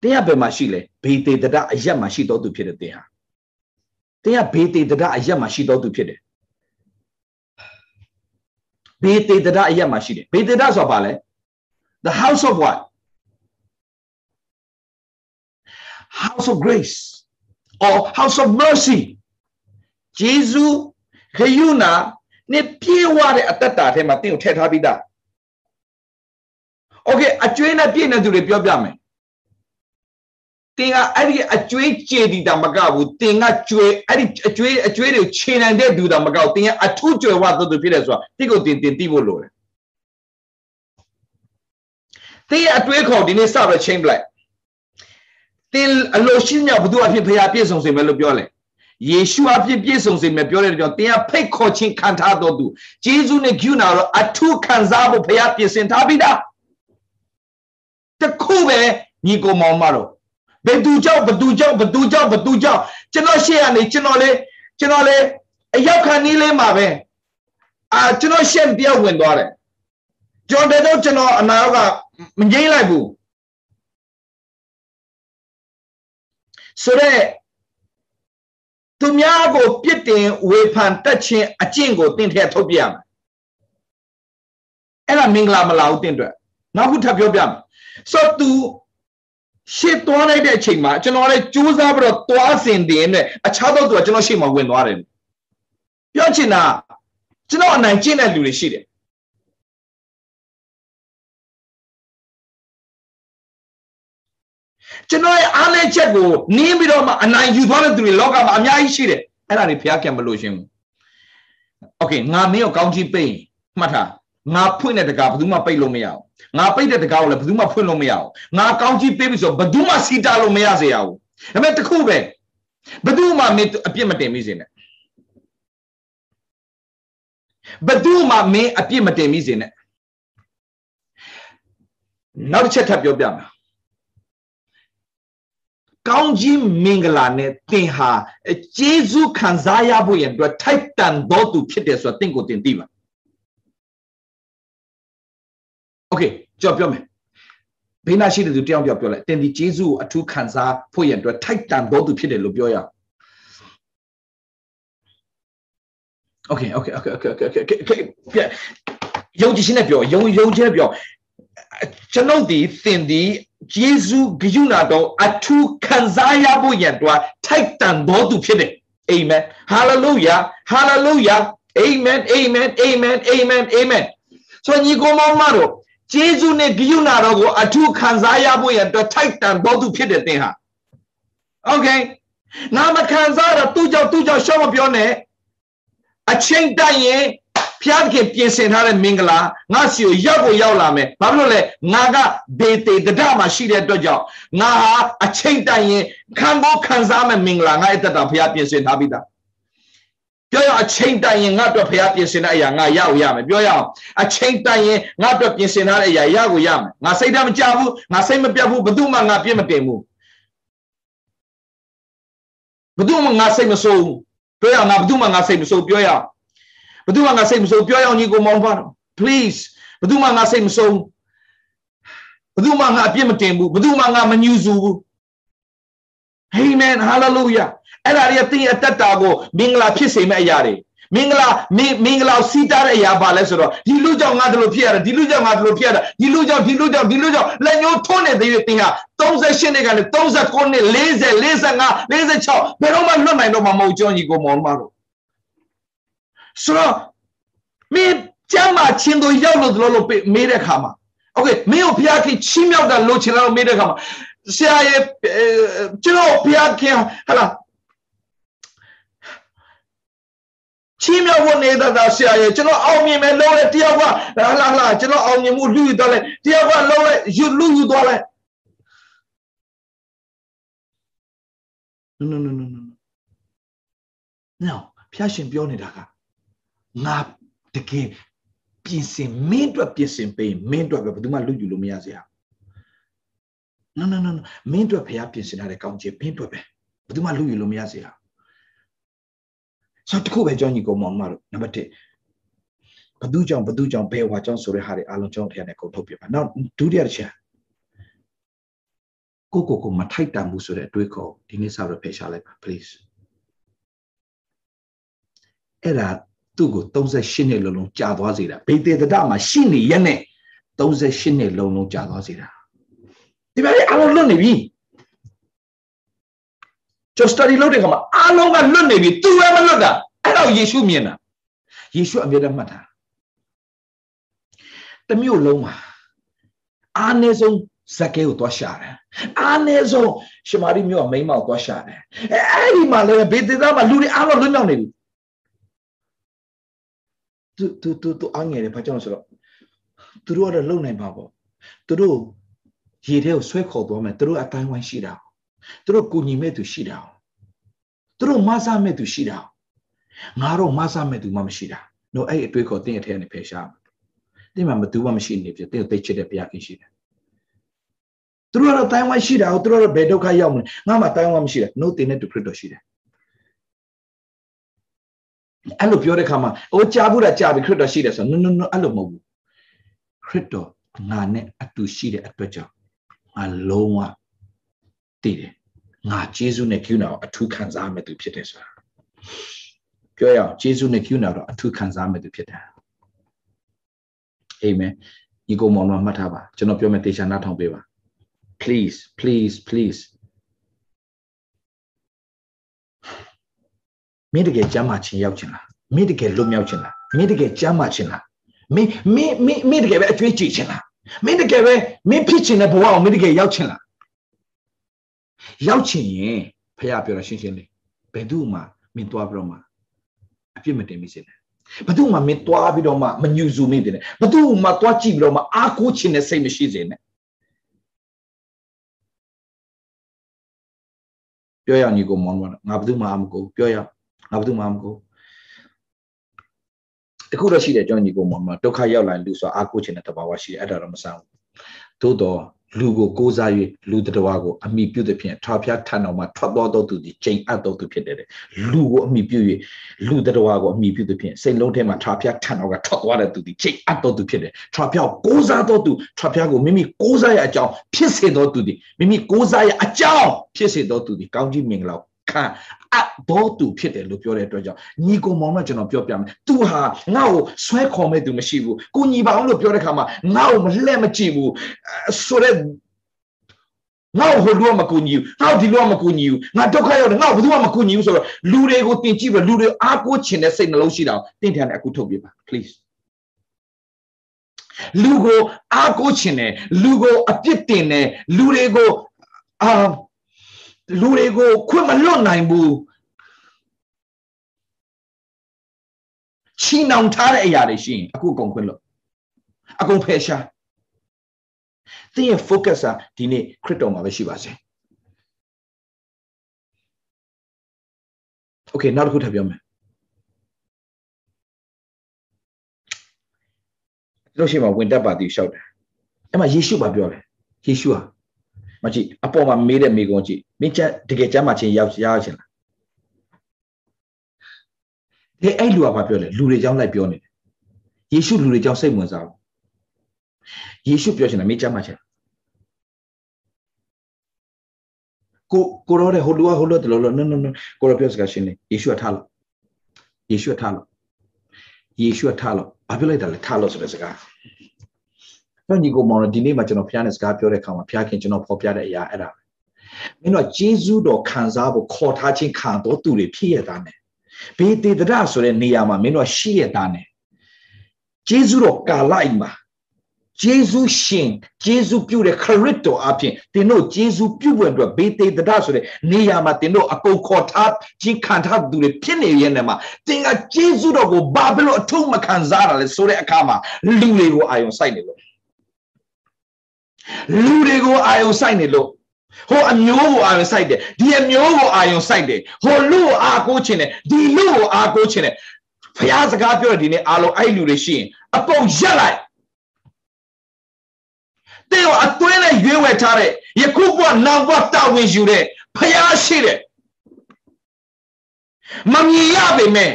တင်းကဘယ်မှာရှိလဲဘေတေတရအရက်မှာရှိတော်သူဖြစ်တဲ့တင်းဟာတင်းကဘေတေတရအရက်မှာရှိတော်သူဖြစ်တယ်ဘေတေတရအရက်မှာရှိတယ်ဘေတေတရဆိုတာဘာလဲ the house of what house of grace or house of mercy ဂျေဇုခရုဏာနဲ့ပြေဝတဲ့အတ္တတာထဲမှာတင်းကိုထည့်ထားပြီးသား okay အကျွေးနဲ့ပြည့်နေသူတွေပြောပြမယ် တင်ကအဲ့ဒီအကျွေးကြေတီတာမကဘူးတင်ကကျွေးအဲ့ဒီအကျွေးအကျွေးတွေခြေနိုင်တဲ့သူတာမကဘူးတင်ကအထုကျွယ်ဝတော်သူဖြစ်တယ်ဆိုတာတိကိုတင်တင်သိဖို့လိုတယ်တင်ရဲ့အတွေးခေါ်ဒီနေ့စပြီးချိန်ပလိုက်တင်အလိုရှိညဘုသူအဖြစ်ဖျားပြည့်စုံစေမယ်လို့ပြောလဲယေရှုအဖြစ်ပြည့်စုံစေမယ်ပြောတဲ့ကြောင့်တင်ကဖိတ်ခေါ်ခြင်းခံထားတော်သူဂျေဇုနဲ့ဂုဏတော့အထုခံစားဖို့ဖျားပြင်ဆင်ထားပြီးသားတခုပဲညီကိုမောင်မတော့ ဘယ်သူကြောင့်ဘသူကြောင့်ဘသူကြောင့်ဘသူကြောင့်ကျွန်တော်ရှေ့ကနေကျွန်တော်လေကျွန်တော်လေအရောက်ခံနည်းလေးမှာပဲအာကျွန်တော်ရှေ့ပြောင်းဝင်သွားတယ်ကျွန်တော်တော့ကျွန်တော်အနာကမငိမ့်လိုက်ဘူးဆိုတော့သူများကိုပြစ်တင်ဝေဖန်တက်ခြင်းအကျင့်ကိုတင့်ထဲထုတ်ပြရမယ်အဲ့ဒါမင်္ဂလာမလာဘူးတင့်အတွက်နောက်ခုထပ်ပြောပြမယ်ဆိုတော့ तू ရှစ်သွားလိုက်တဲ့အချိန်မှာကျွန်တော်လည်းစူးစမ်းပြီးတော့သွားစင်တင်နဲ့အခြားသောသူကကျွန်တော်ရှေ့မှာဝင်သွားတယ်ပြောချင်တာကျွန်တော်အနိုင်ကျင့်တဲ့လူတွေရှိတယ်ကျွန်တော်ရဲ့အားလည်းချက်ကိုနင်းပြီးတော့မှအနိုင်ယူသွားတဲ့သူတွေလောကမှာအများကြီးရှိတယ်အဲ့ဒါတွေဖျားကံမလို့ရှင်ဘူးโอเคငါမင်းကိုကောင်းချီးပိတ်မှတ်ထားငါဖွင့်တဲ့တကားဘယ်သူမှပိတ်လို့မရဘူး ငါပိတ်တဲ့တကားကိုလည်းဘယ်သူမှဖွင့်လို့မရအောင်ငါကောင်းကြီးပေးပြီဆိုတော့ဘယ်သူမှစီတာလို့မရစေရဘူးဒါပေမဲ့တခုပဲဘယ်သူမှမင်းအပြစ်မတင်မိစေနဲ့ဘယ်သူမှမင်းအပြစ်မတင်မိစေနဲ့နောက်တစ်ချက်ထပ်ပြောပြမယ်ကောင်းကြီးမင်္ဂလာနဲ့သင်ဟာကျေးဇူးခံစားရဖို့ရန်အတွက်ထိုက်တန်သောသူဖြစ်တယ်ဆိုတော့သင်ကိုသင်သိပါ Okay ကြောက်ပြောမယ်ဘေးနာရှိတဲ့သူတယောက်တယောက်ပြောလိုက်တင်ဒီဂျေဇုကိုအထူးခံစားဖို့ရန်အတွက်ထိုက်တန်တော်သူဖြစ်တယ်လို့ပြောရအောင် Okay okay okay okay okay okay okay ယုံကြည်ခြင်းနဲ့ပြောယုံယုံခြင်းနဲ့ပြောကျွန်ုပ်ဒီသင်ဒီယေရှုဂရုဏာတော်အထူးခံစားရဖို့ရန်အတွက်ထိုက်တန်တော်သူဖြစ်တယ်အာမင်ဟာလေလုယာဟာလေလုယာအာမင်အာမင်အာမင်အာမင်အာမင်ဆိုညီကောင်မတို့ ဂျေဇုနဲ့ဂိယုနာတော်ကိုအထူးခံစားရဖို့ရတော့ထိုက်တန်တော်သူဖြစ်တဲ့သင်ဟာโอเคနာမခံစားတော့သူ့ကြောင့်သူ့ကြောင့်ရှော့မပြောနဲ့အချိန်တိုက်ရင်ဖျားခင်ပြင်ဆင်ထားတဲ့မင်္ဂလာငါစီကိုရောက်ကိုရောက်လာမယ်ဘာဖြစ်လို့လဲငါကဒေတေတဒမှာရှိတဲ့အတွက်ကြောင့်ငါဟာအချိန်တိုက်ရင်ခံဖို့ခံစားမဲ့မင်္ဂလာငါ့အသက်တာဖျားပြင်ဆင်ထားပြီးသား ပြောရအောင်အချိန်တိုင်ရင်ငါ့အတွက်ဖရားပြင်ဆင်တဲ့အရာငါရအောင်ရမယ်ပြောရအောင်အချိန်တိုင်ရင်ငါ့အတွက်ပြင်ဆင်ထားတဲ့အရာရကိုရမယ်ငါစိတ်ဓာတ်မကြဘူးငါစိတ်မပြတ်ဘူးဘယ်သူမှငါပြစ်မတင်ဘူးဘယ်သူမှငါစိတ်မဆိုးဘူးပြောရအောင်ငါဘယ်သူမှငါစိတ်မဆိုးပြောရအောင်ဘယ်သူမှငါစိတ်မဆိုးပြောရအောင်ညီကိုမောင်ပါတော့ please ဘယ်သူမှငါစိတ်မဆိုးဘယ်သူမှငါအပြစ်မတင်ဘူးဘယ်သူမှငါမညှူစုဘူး amen hallelujah အဲ့ဒါတွေကသင်ရဲ့အတ္တတာကိုမင်္ဂလာဖြစ်စေမယ့်အရာတွေမင်္ဂလာမင်္ဂလာစီးတာတဲ့အရာပါလဲဆိုတော့ဒီလူကြောင့်ငါတို့လိုဖြစ်ရတယ်ဒီလူကြောင့်ငါတို့လိုဖြစ်ရတာဒီလူကြောင့်ဒီလူကြောင့်ဒီလူကြောင့်လက်ညှိုးထွန်းနေသေးတယ်သင်ဟာ38နှစ်ကနေ39နှစ်40 45 46ဘယ်တော့မှလွတ်နိုင်တော့မှာမဟုတ်ကြောင်းကြီးကိုမောင်မတို့ဆိုတော့မင်းကျမ်းမာချင်းတို့ရောက်လို့တို့လို့မေးတဲ့ခါမှာโอเคမင်းကိုဖျားခင်ချီးမြှောက်တာလို့ချင်လို့မေးတဲ့ခါမှာဆရာရဲ့ကျွန်တော်ဖျားခင်ဟလာ ချီးမြှောက်ဖို့နေတာသာဆရာရဲ့ကျွန်တော်အောင်မြင်မယ်လုံးလဲတယောက်ကဟာလာလာကျွန်တော်အောင်မြင်မှုလူယူသွားလိုက်တယောက်ကလုံးလဲယူလူယူသွားလိုက် no no no no no no ဖျားရှင်ပြောနေတာကငါတကယ်ပြင်ဆင်မင်းအတွက်ပြင်ဆင်ပေးမင်းအတွက်ပဲဘယ်သူမှလူယူလို့မရစေရ no no no မင်းအတွက်ဖျားပြင်ဆင်ထားတဲ့ကောင်းချီးမင်းအတွက်ပဲဘယ်သူမှလူယူလို့မရစေရ ဆိုတော့တခုပဲကြောင်းညီကောင်မောင်မတို့နံပါတ်1ဘသူကြောင့်ဘသူကြောင့်ဘယ်ဝါကြောင့်ဆိုတဲ့ဟာတွေအားလုံးကြောင်းထည့်ရတဲ့ကုန်ထုတ်ပြပါနောက်ဒုတိယတစ်ချက်ကိုကိုကိုမထိုက်တန်ဘူးဆိုတဲ့အတွေးခေါ်ဒီနေ့စတော့ဖယ်ရှားလိုက်ပါ please အဲ့ဒါသူ့ကို38နှစ်လုံးလုံးကြာသွားစေတာဘေသေတဒမှာရှိနေရက်နဲ့38နှစ်လုံးလုံးကြာသွားစေတာဒီမှာအလုံးလွတ်နေပြီ ကျော် study လုပ်တဲ့ခါမှာအလုံးကလွတ်နေပြီသူပဲမလွတ်တာအဲ့တော့ယေရှုမြင်တာယေရှုအမြဲတမ်းမှတ်တာတမျိုးလုံးမှာအားနည်းဆုံးဇက်ကဲကိုသွားရှာတယ်အားနည်းဆုံးရှမာရိမျိုးကမိန်းမောက်သွားရှာတယ်အဲအဲ့ဒီမှာလည်းဘေသေသားမှာလူတွေအားလုံးလွတ်မြောက်နေပြီသူသူသူသူအငယ်တယ်ဘာကြောင့်ဆိုတော့သူတို့ကတော့လုံနိုင်ပါပေါ့သူတို့ရေထဲကိုဆွဲခေါ်သွားမယ်သူတို့အတိုင်းဝိုင်းရှိတာ သူတို့ကိုညီမဲ့သူရှိတာသူတို့မဆမဲ့သူရှိတာငါတော့မဆမဲ့သူမှမရှိတာတို့အဲ့အတွေ့ခေါ်တင်းအထဲကနေဖယ်ရှားတင်းမှာမသူမှမရှိနေပြတင်းသိချစ်တဲ့ဘုရားခင်ရှိတယ်သူတို့ကတော့တိုင်းဝိုင်းရှိတာသူတို့ကတော့ဘယ်ဒုက္ခရောက်မလဲငါမှတိုင်းဝိုင်းမရှိတယ်နို့တင်တဲ့သူခရစ်တော်ရှိတယ်အဲ့လိုပြောတဲ့ခါမှာအိုးကြားဘူးတာကြားပြီခရစ်တော်ရှိတယ်ဆိုတော့ no no no အဲ့လိုမဟုတ်ဘူးခရစ်တော်ငါနဲ့အတူရှိတဲ့အတွက်ကြောင့်ငါလုံးဝ တည်တယ်ငါဂျေဇုနဲ့ကျူနာကိုအထူးခံစားမဲ့သူဖြစ်တယ်ဆိုတာပြောရအောင်ဂျေဇုနဲ့ကျူနာတော့အထူးခံစားမဲ့သူဖြစ်တယ်အာမင်ညီကိုမောင်တို့မှတ်ထားပါကျွန်တော်ပြောမယ်တေချာနားထောင်ပေးပါ please please please မင်းတကယ်ကျမ်းမာခြင်းရောက်ခြင်းလားမင်းတကယ်လွတ်မြောက်ခြင်းလားမင်းတကယ်ကျမ်းမာခြင်းလားမင်းမင်းမင်းမင်းတကယ်ပဲအကျွေးကြည့်ခြင်းလားမင်းတကယ်ပဲမင်းဖြစ်ခြင်းတဲ့ဘဝကိုမင်းတကယ်ရောက်ခြင်းလား ရောက်ခြင်းရင်ဖခင်ပြောတာရှင်းရှင်းလေးဘယ်သူမှမင်းသွားပြီးတော့မှအပြစ်မတင်မိစေနဲ့ဘသူမှမင်းသွားပြီးတော့မှမညူစုမိတယ်ဘသူမှသွားကြည့်ပြီးတော့မှအားကိုးခြင်းနဲ့စိတ်မရှိစေနဲ့ပြောရအောင်ညီကိုမောင်မောင်ငါဘသူမှအမကိုပြောရငါဘသူမှမကိုတခုတော့ရှိတယ်ကျွန်တော်ညီကိုမောင်မောင်ဒုက္ခရောက်လာလူဆိုအားကိုးခြင်းတဲ့တဘာဝရှိတယ်အဲ့ဒါတော့မဆန်းဘူးသို့တော့ လူကိုကိုးစား၍လူတတော်ကိုအမိပြုသဖြင့်ထာဖျားထံတော်မှာထွက်တော်တော်သူသည်ချိန်အပ်တော်သူဖြစ်တယ်လူကိုအမိပြု၍လူတတော်ကိုအမိပြုသဖြင့်စိတ်လုံးထဲမှာထာဖျားထံတော်ကထွက်သွားတဲ့သူသည်ချိန်အပ်တော်သူဖြစ်တယ်ထာဖျားကိုးစားတော်သူထာဖျားကိုမိမိကိုးစားရအကြောင်းဖြစ်စေတော်သူသည်မိမိကိုးစားရအကြောင်းဖြစ်စေတော်သူသည်ကောင်းကြီးမင်္ဂလာ ခံအဘောသူဖြစ်တယ်လို့ပြောတဲ့အတွက်ကြောင့်ညီကိုမောင်တော့ကျွန်တော်ပြောပြမယ်။ तू ဟာငါ့ကိုဆွဲခေါ်မဲ့သူမရှိဘူး။ကိုညီပါအောင်လို့ပြောတဲ့ခါမှာငါ့ကိုမလှဲ့မကြည့်ဘူးဆိုတော့ငါ့ကိုဟိုလူကမကူညီဘူးငါ့ကိုဒီလူကမကူညီဘူးငါဒုက္ခရောက်တယ်ငါ့ကိုဘယ်သူမှမကူညီဘူးဆိုတော့လူတွေကိုတင်ကြည့်ပြီးလူတွေအားကိုးချင်တဲ့စိတ်နှလုံးရှိတာကိုတင်ထန်တယ်အခုထုတ်ပြပါ please လူကိုအားကိုးချင်တယ်လူကိုအပြစ်တင်တယ်လူတွေကိုအာ လူတွေကိုခွင့်မလွတ်နိုင်ဘူးချီနှောင်ထားတဲ့အရာတွေရှိရင်အခုအကုန်ခွင့်လွတ်အကုန်ဖယ်ရှားသင်ရဲ့ focus ကဒီနေ့ခရစ်တော်မှာပဲရှိပါစေ Okay နောက်တစ်ခုထပ်ပြောမယ်တို့ရှိမှဝင်တက်ပါတီလျှောက်တယ်အဲ့မှာယေရှုပါပြောတယ်ယေရှုဟာ မကြည့်အပေါ်မှာမေးတဲ့မိကုံးကြည့်မင်းချက်တကယ်ကျမ်းမာခြင်းရောက်ရချင်လားဒီအဲ့လူကဘာပြောလဲလူတွေကြောင်းလိုက်ပြောနေတယ်ယေရှုလူတွေကြောင်းစိတ်ဝင်စားဘူးယေရှုပြောချင်တာမင်းကျမ်းမာခြင်းကိုကိုရောတဲ့ဟိုလူကဟိုလူတလို့လို့ no no no ကိုရောပြောစကားရှင်းနေယေရှုကထားလို့ယေရှုကထားလို့ယေရှုကထားလို့ဘာပြောလိုက်တာလဲထားလို့ဆိုတဲ့စကား တော့ညီကိုမောင်ဒီနေ့မှာကျွန်တော်ဖျားနဲ့စကားပြောတဲ့အခါမှာဖျားခင်ကျွန်တော်ဖော်ပြတဲ့အရာအဲ့ဒါမင်းတို့ဂျေဇုတော်ခံစားဖို့ခေါ်ထားခြင်းခံတော်သူတွေဖြစ်ရတာနဲ့ဘေးတေတရဆိုတဲ့နေရာမှာမင်းတို့ရှိရတာနဲ့ဂျေဇုတော်ကာလိုက်မှာဂျေဇုရှင်ဂျေဇုပြုတဲ့ခရစ်တော်အပြင်သင်တို့ဂျေဇုပြုဖို့အတွက်ဘေးတေတရဆိုတဲ့နေရာမှာသင်တို့အကုန်ခေါ်ထားခြင်းခံထားသူတွေဖြစ်နေရဲ့နေမှာသင်ကဂျေဇုတော်ကိုဘာဖြစ်လို့အထုံးမခံစားရလဲဆိုတဲ့အခါမှာလူတွေကိုအာယုံစိုက်နေလို့ လူတွေကိုအာယုံစိုက်နေလို့ဟိုအမျိုးကိုအာယုံစိုက်တယ်ဒီအမျိုးကိုအာယုံစိုက်တယ်ဟိုလူကိုအာကိုးချင်တယ်ဒီလူကိုအာကိုးချင်တယ်ဖះစကားပြောတဲ့ဒီနေ့အားလုံးအဲ့လူတွေရှိရင်အပုံရက်လိုက်တဲ့ကိုအသွင်းနဲ့ရွေးဝယ်ထားတဲ့ယခုဘဝနောက်ဘဝတာဝန်ယူတဲ့ဖះရှိတယ်မမြင်ရပေမဲ့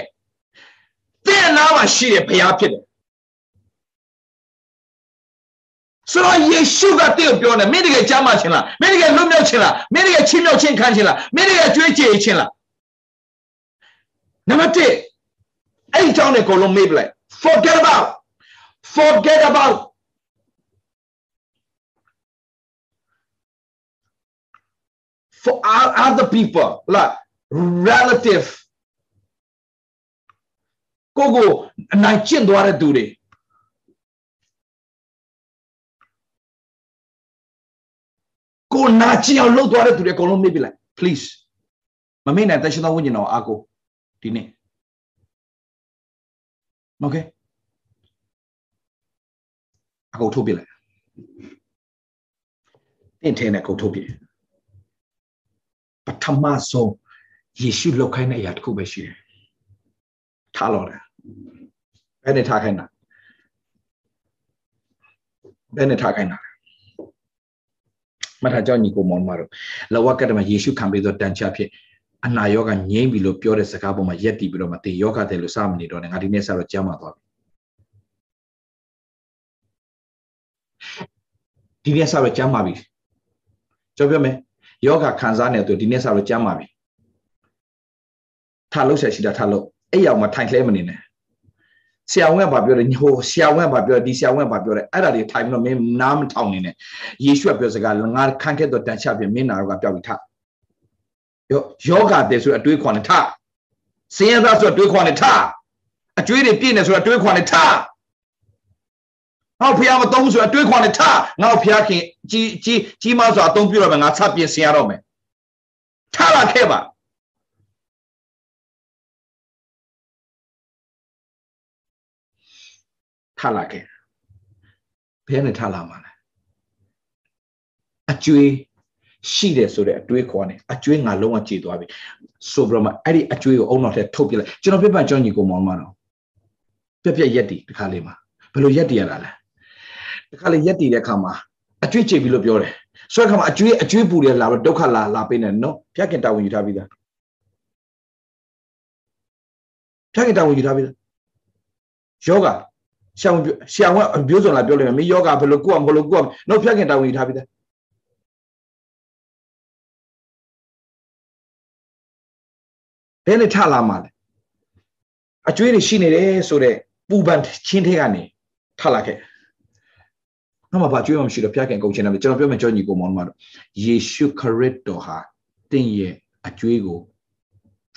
တဲ့နားမှာရှိတဲ့ဖះဖြစ်တယ် ဆိုတော့ယေရှုကတင့်ကိုပြောတယ်မင်းတကယ်ကြားမှချင်းလားမင်းတကယ်လွတ်မြောက်ချင်းလားမင်းတကယ်ချင်းမြောက်ချင်းခံချင်းလားမင်းတကယ်ကြွေးကြေခြင်းလားနံပါတ်1အဲ့ဒီအကြောင်းတွေအကုန်လုံးမေ့ပလိုက် forget about forget about for other people like relative ကိုကိုအနိုင်ကျင့်သွားတဲ့သူတွေ ကိုနာကျင်အောင်လှုပ်သွားတဲ့သူတွေအကုန်လုံးမေ့ပြလိုက် please မမေ့နိုင်တဲ့ရှင်တော်ဝိညာဉ်တော်အားကိုဒီနေ့ okay အကုန်ထုတ်ပြလိုက်တင့်ထဲနဲ့ကုန်ထုတ်ပြပထမဆုံးယေရှုလောက်ခိုင်းတဲ့အရာတစ်ခုပဲရှိတယ်ထားလို့တယ်ဘယ်နဲ့ထားခိုင်းတာဘယ်နဲ့ထားခိုင်းတာ မထာကြောင့်ညီကိုမောင်မတို့လဝကတမယေရှုခံပေးသောတန်ချဖြစ်အနာယောဂငြိမ့်ပြီလို့ပြောတဲ့စကားပေါ်မှာရက်တည်ပြီးတော့မတေယောဂတယ်လို့စမနေတော့နဲ့ငါဒီနေ့စတော့ကြားမှာသွားပြီဒီနေ့စတော့ကြားမှာပြီကြောပြောမယ်ယောဂခံစားနေတယ်ဒီနေ့စတော့ကြားမှာပြီထားလို့ဆက်ရှိတာထားလို့အဲ့ရောက်မှာထိုင်လှဲမနေနဲ့ ဆရာဝန်ကဘာပြောလဲဟိုဆရာဝန်ကဘာပြောဒီဆရာဝန်ကဘာပြောလဲအဲ့ဒါတွေထိုင်ပြီးတော့မင်းနားမထောင်နေနဲ့ယေရှုကပြောစကားငါခန့်ခဲ့တော့တန်ချပြမင်းနာတော့ကပြောက်ပြီးထယောယောဂတဲ့ဆိုအတွေးခွန်နဲ့ထစင်းရသားဆိုအတွေးခွန်နဲ့ထအကျွေးတွေပြည့်နေဆိုအတွေးခွန်နဲ့ထငါဖះမသုံးဆိုအတွေးခွန်နဲ့ထငါဖះခင်ကြီးကြီးကြီးမဆိုအသုံးပြတော့မယ်ငါဆက်ပြင်ဆင်ရတော့မယ်ထလာခဲ့ပါ ထလာခဲ့ဘယ်နဲ့ထလာမှာလဲအကျွေးရှိတယ်ဆိုတဲ့အတွေးခေါ်နေအကျွေးငါလုံးဝကြည်သွားပြီဆိုပြီးတော့မှအဲ့ဒီအကျွေးကိုအုံနောက်ထက်ထုတ်ပြလိုက်ကျွန်တော်ပြပန်ကြောင်းညီကိုမောင်မတော့ပြက်ပြက်ရက်တီတခါလေးမှာဘယ်လိုရက်တီရတာလဲတခါလေးရက်တီတဲ့အခါမှာအကျွေးကြည်ပြီလို့ပြောတယ်ဆိုတဲ့အခါမှာအကျွေးအကျွေးပူတယ်လာတော့ဒုက္ခလာလာပေးနေနော်ဖျက်ခင်တာဝန်ယူထားပြီးသားဖျက်ခင်တာဝန်ယူထားပြီးသားယောဂဆ ရာဝန်ဆရာဝန်ပြောစုံလာပြောလိုက်မယ်မင်းယောဂဘယ်လိုကုအောင်ဘယ်လိုကုအောင်နောက်ဖြတ်ခင်တာဝန်ယူထားပြီးသားဘယ်နဲ့ထလာမှာလဲအကျွေးတွေရှိနေတယ်ဆိုတော့ပူပန်ချင်းထဲကနေထလာခဲ့။နောက်မှဘာကျွေးမှမရှိတော့ဖျားခင်ကုန်ချင်းတယ်ကျွန်တော်ပြောမယ်ကြောညီကိုမောင်မတို့ယေရှုခရစ်တော်ဟာတင့်ရဲ့အကျွေးကို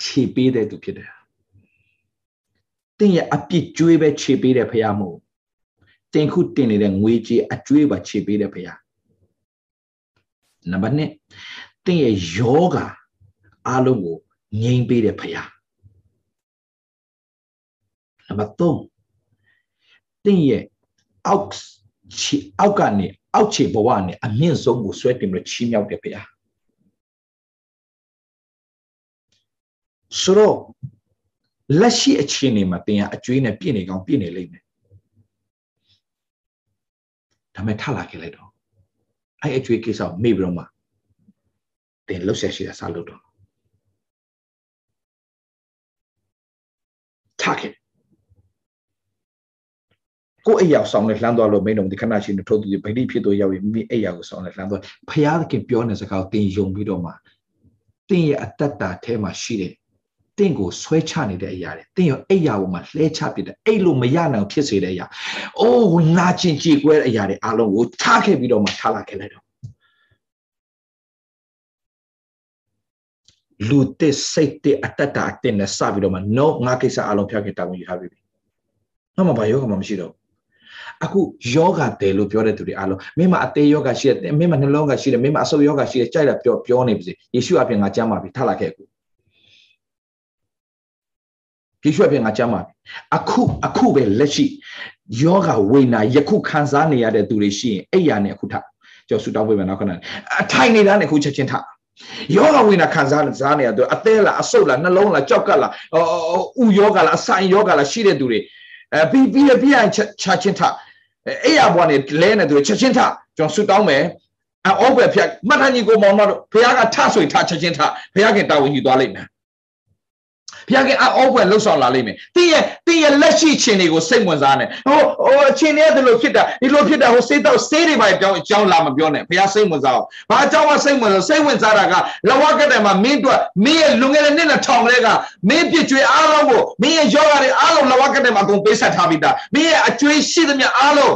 ခြေပေးတဲ့သူဖြစ်တယ်။ တင့်ရဲ့အပြစ်ကျွေးပဲခြေပေးတဲ့ဖရားမဟုတ်တင်ခုတင်နေတဲ့ငွေကြေးအကျွေးပါခြေပေးတဲ့ဖရား။နံပါတ်1တင့်ရဲ့ယောဂအားလုံးကိုငြိမ်ပေးတဲ့ဖရားနံပါတ်3တင့်ရဲ့အောက်ချီအောက်ကနေအောက်ခြေဘဝနဲ့အမြင့်ဆုံးကိုဆွဲတင်ပြီးချီးမြှောက်တယ်ဖရားဆိုတော့ လက်ရှိအခြေအနေမှာတင်ရအကျွေးနဲ့ပြည့်နေကောင်းပြည့်နေလိမ့်မယ်ဒါမဲ့ထလာခဲ့လိုက်တော့အဲ့အကျွေးကိစ္စကိုမေ့ပြီးတော့မှတင်လှုပ်ဆက်ရှိတာစလုပ်တော့ထခဲ့ကိုအိယာဆောင်နဲ့လှမ်းသွားလို့မိန်တော်ဒီခဏရှိနေထိုးသူဗိဓိဖြစ်တော့ရောက်ရင်မိအိယာကိုဆောင်နဲ့လှမ်းသွားဖယားခင်ပြောနေစကားကိုတင်ယုံပြီးတော့မှတင်ရဲ့အတ္တတာထဲမှာရှိတဲ့ တင့်ကိုဆွဲချနေတဲ့အရာတွေတင့်ရောအိယာပေါ်မှာလှဲချပစ်တဲ့အဲ့လိုမရနိုင်ဖြစ်စေတဲ့အရာအိုးနာကျင်ကြည်ကွဲတဲ့အရာတွေအလုံးကိုထားခဲ့ပြီးတော့မှထားလာခဲ့လိုက်တော့လူတဲ့စိတ်တဲ့အတ္တတာအတင်းနဲ့စပြီးတော့မှ no ငါကိစ္စအလုံးဖျောက်ခဲ့တာဝင်ယူထားပြီ။နောက်မှဘာယောဂမှမရှိတော့အခုယောဂတယ်လို့ပြောတဲ့သူတွေအားလုံးမင်းမအသေးယောဂရှိတယ်မင်းမနှလုံးကရှိတယ်မင်းမအဆုပ်ယောဂရှိတယ်ကြိုက်တာပြောပြောနေပြီယေရှုအပြင်ငါကြမ်းပါပြီထလာခဲ့အခု ယေရှုအပြင်ငါကြမ်းပါပြီအခုအခုပဲလက်ရှိယောဂဝိညာယခုခံစားနေရတဲ့သူတွေရှိရင်အဲ့ရနဲ့အခုထကျော်ဆူတောင်းပေးမယ်နောက်ခဏအထိုင်နေတာနဲ့အခုချက်ချင်းထယောဂဝိညာခံစားစားနေရတော့အသေးလားအဆုပ်လားနှလုံးလားကြောက်ကလားဥယောဂလားအဆိုင်ယောဂလားရှိတဲ့သူတွေအဲပြီးပြီးပြည့်ချချင်းထအဲ့ရဘွားနေလဲနေသူချက်ချင်းထကျွန်တော်ဆူတောင်းမယ်အောက်ပဲဖြတ်မှတ်ထားညီကိုမောင်မတို့ဘုရားကထဆိုရင်ထချက်ချင်းထဘုရားကတာဝန်ယူသွားလိမ့်မယ် ဘုရားခင်အောပွဲလှုပ်ဆောင်လာလိမ့်မယ်တင်းရဲ့တင်းရဲ့လက်ရှိခြင်းတွေကိုစိတ်ဝင်စားနေဟိုဟိုအချင်းတွေကဒီလိုဖြစ်တာဒီလိုဖြစ်တာဟိုစိတ်တော့စေးတွေပါအကြောင်းအကြောင်းလာမပြောနဲ့ဘုရားစိတ်ဝင်စားအောင်ဘာအကြောင်းကစိတ်ဝင်စားစိတ်ဝင်စားတာကလဝကတဲ့မှာမင်းတို့မင်းရဲ့လွန်ခဲ့တဲ့နှစ်နဲ့ထောင်လေးကမင်းပြည့်ကျွေးအားလုံးကိုမင်းရဲ့ယောဂတွေအားလုံးလဝကတဲ့မှာအကုန်ပေးဆက်ထားပြီးသားမင်းရဲ့အကျွေးရှိသမျှအားလုံး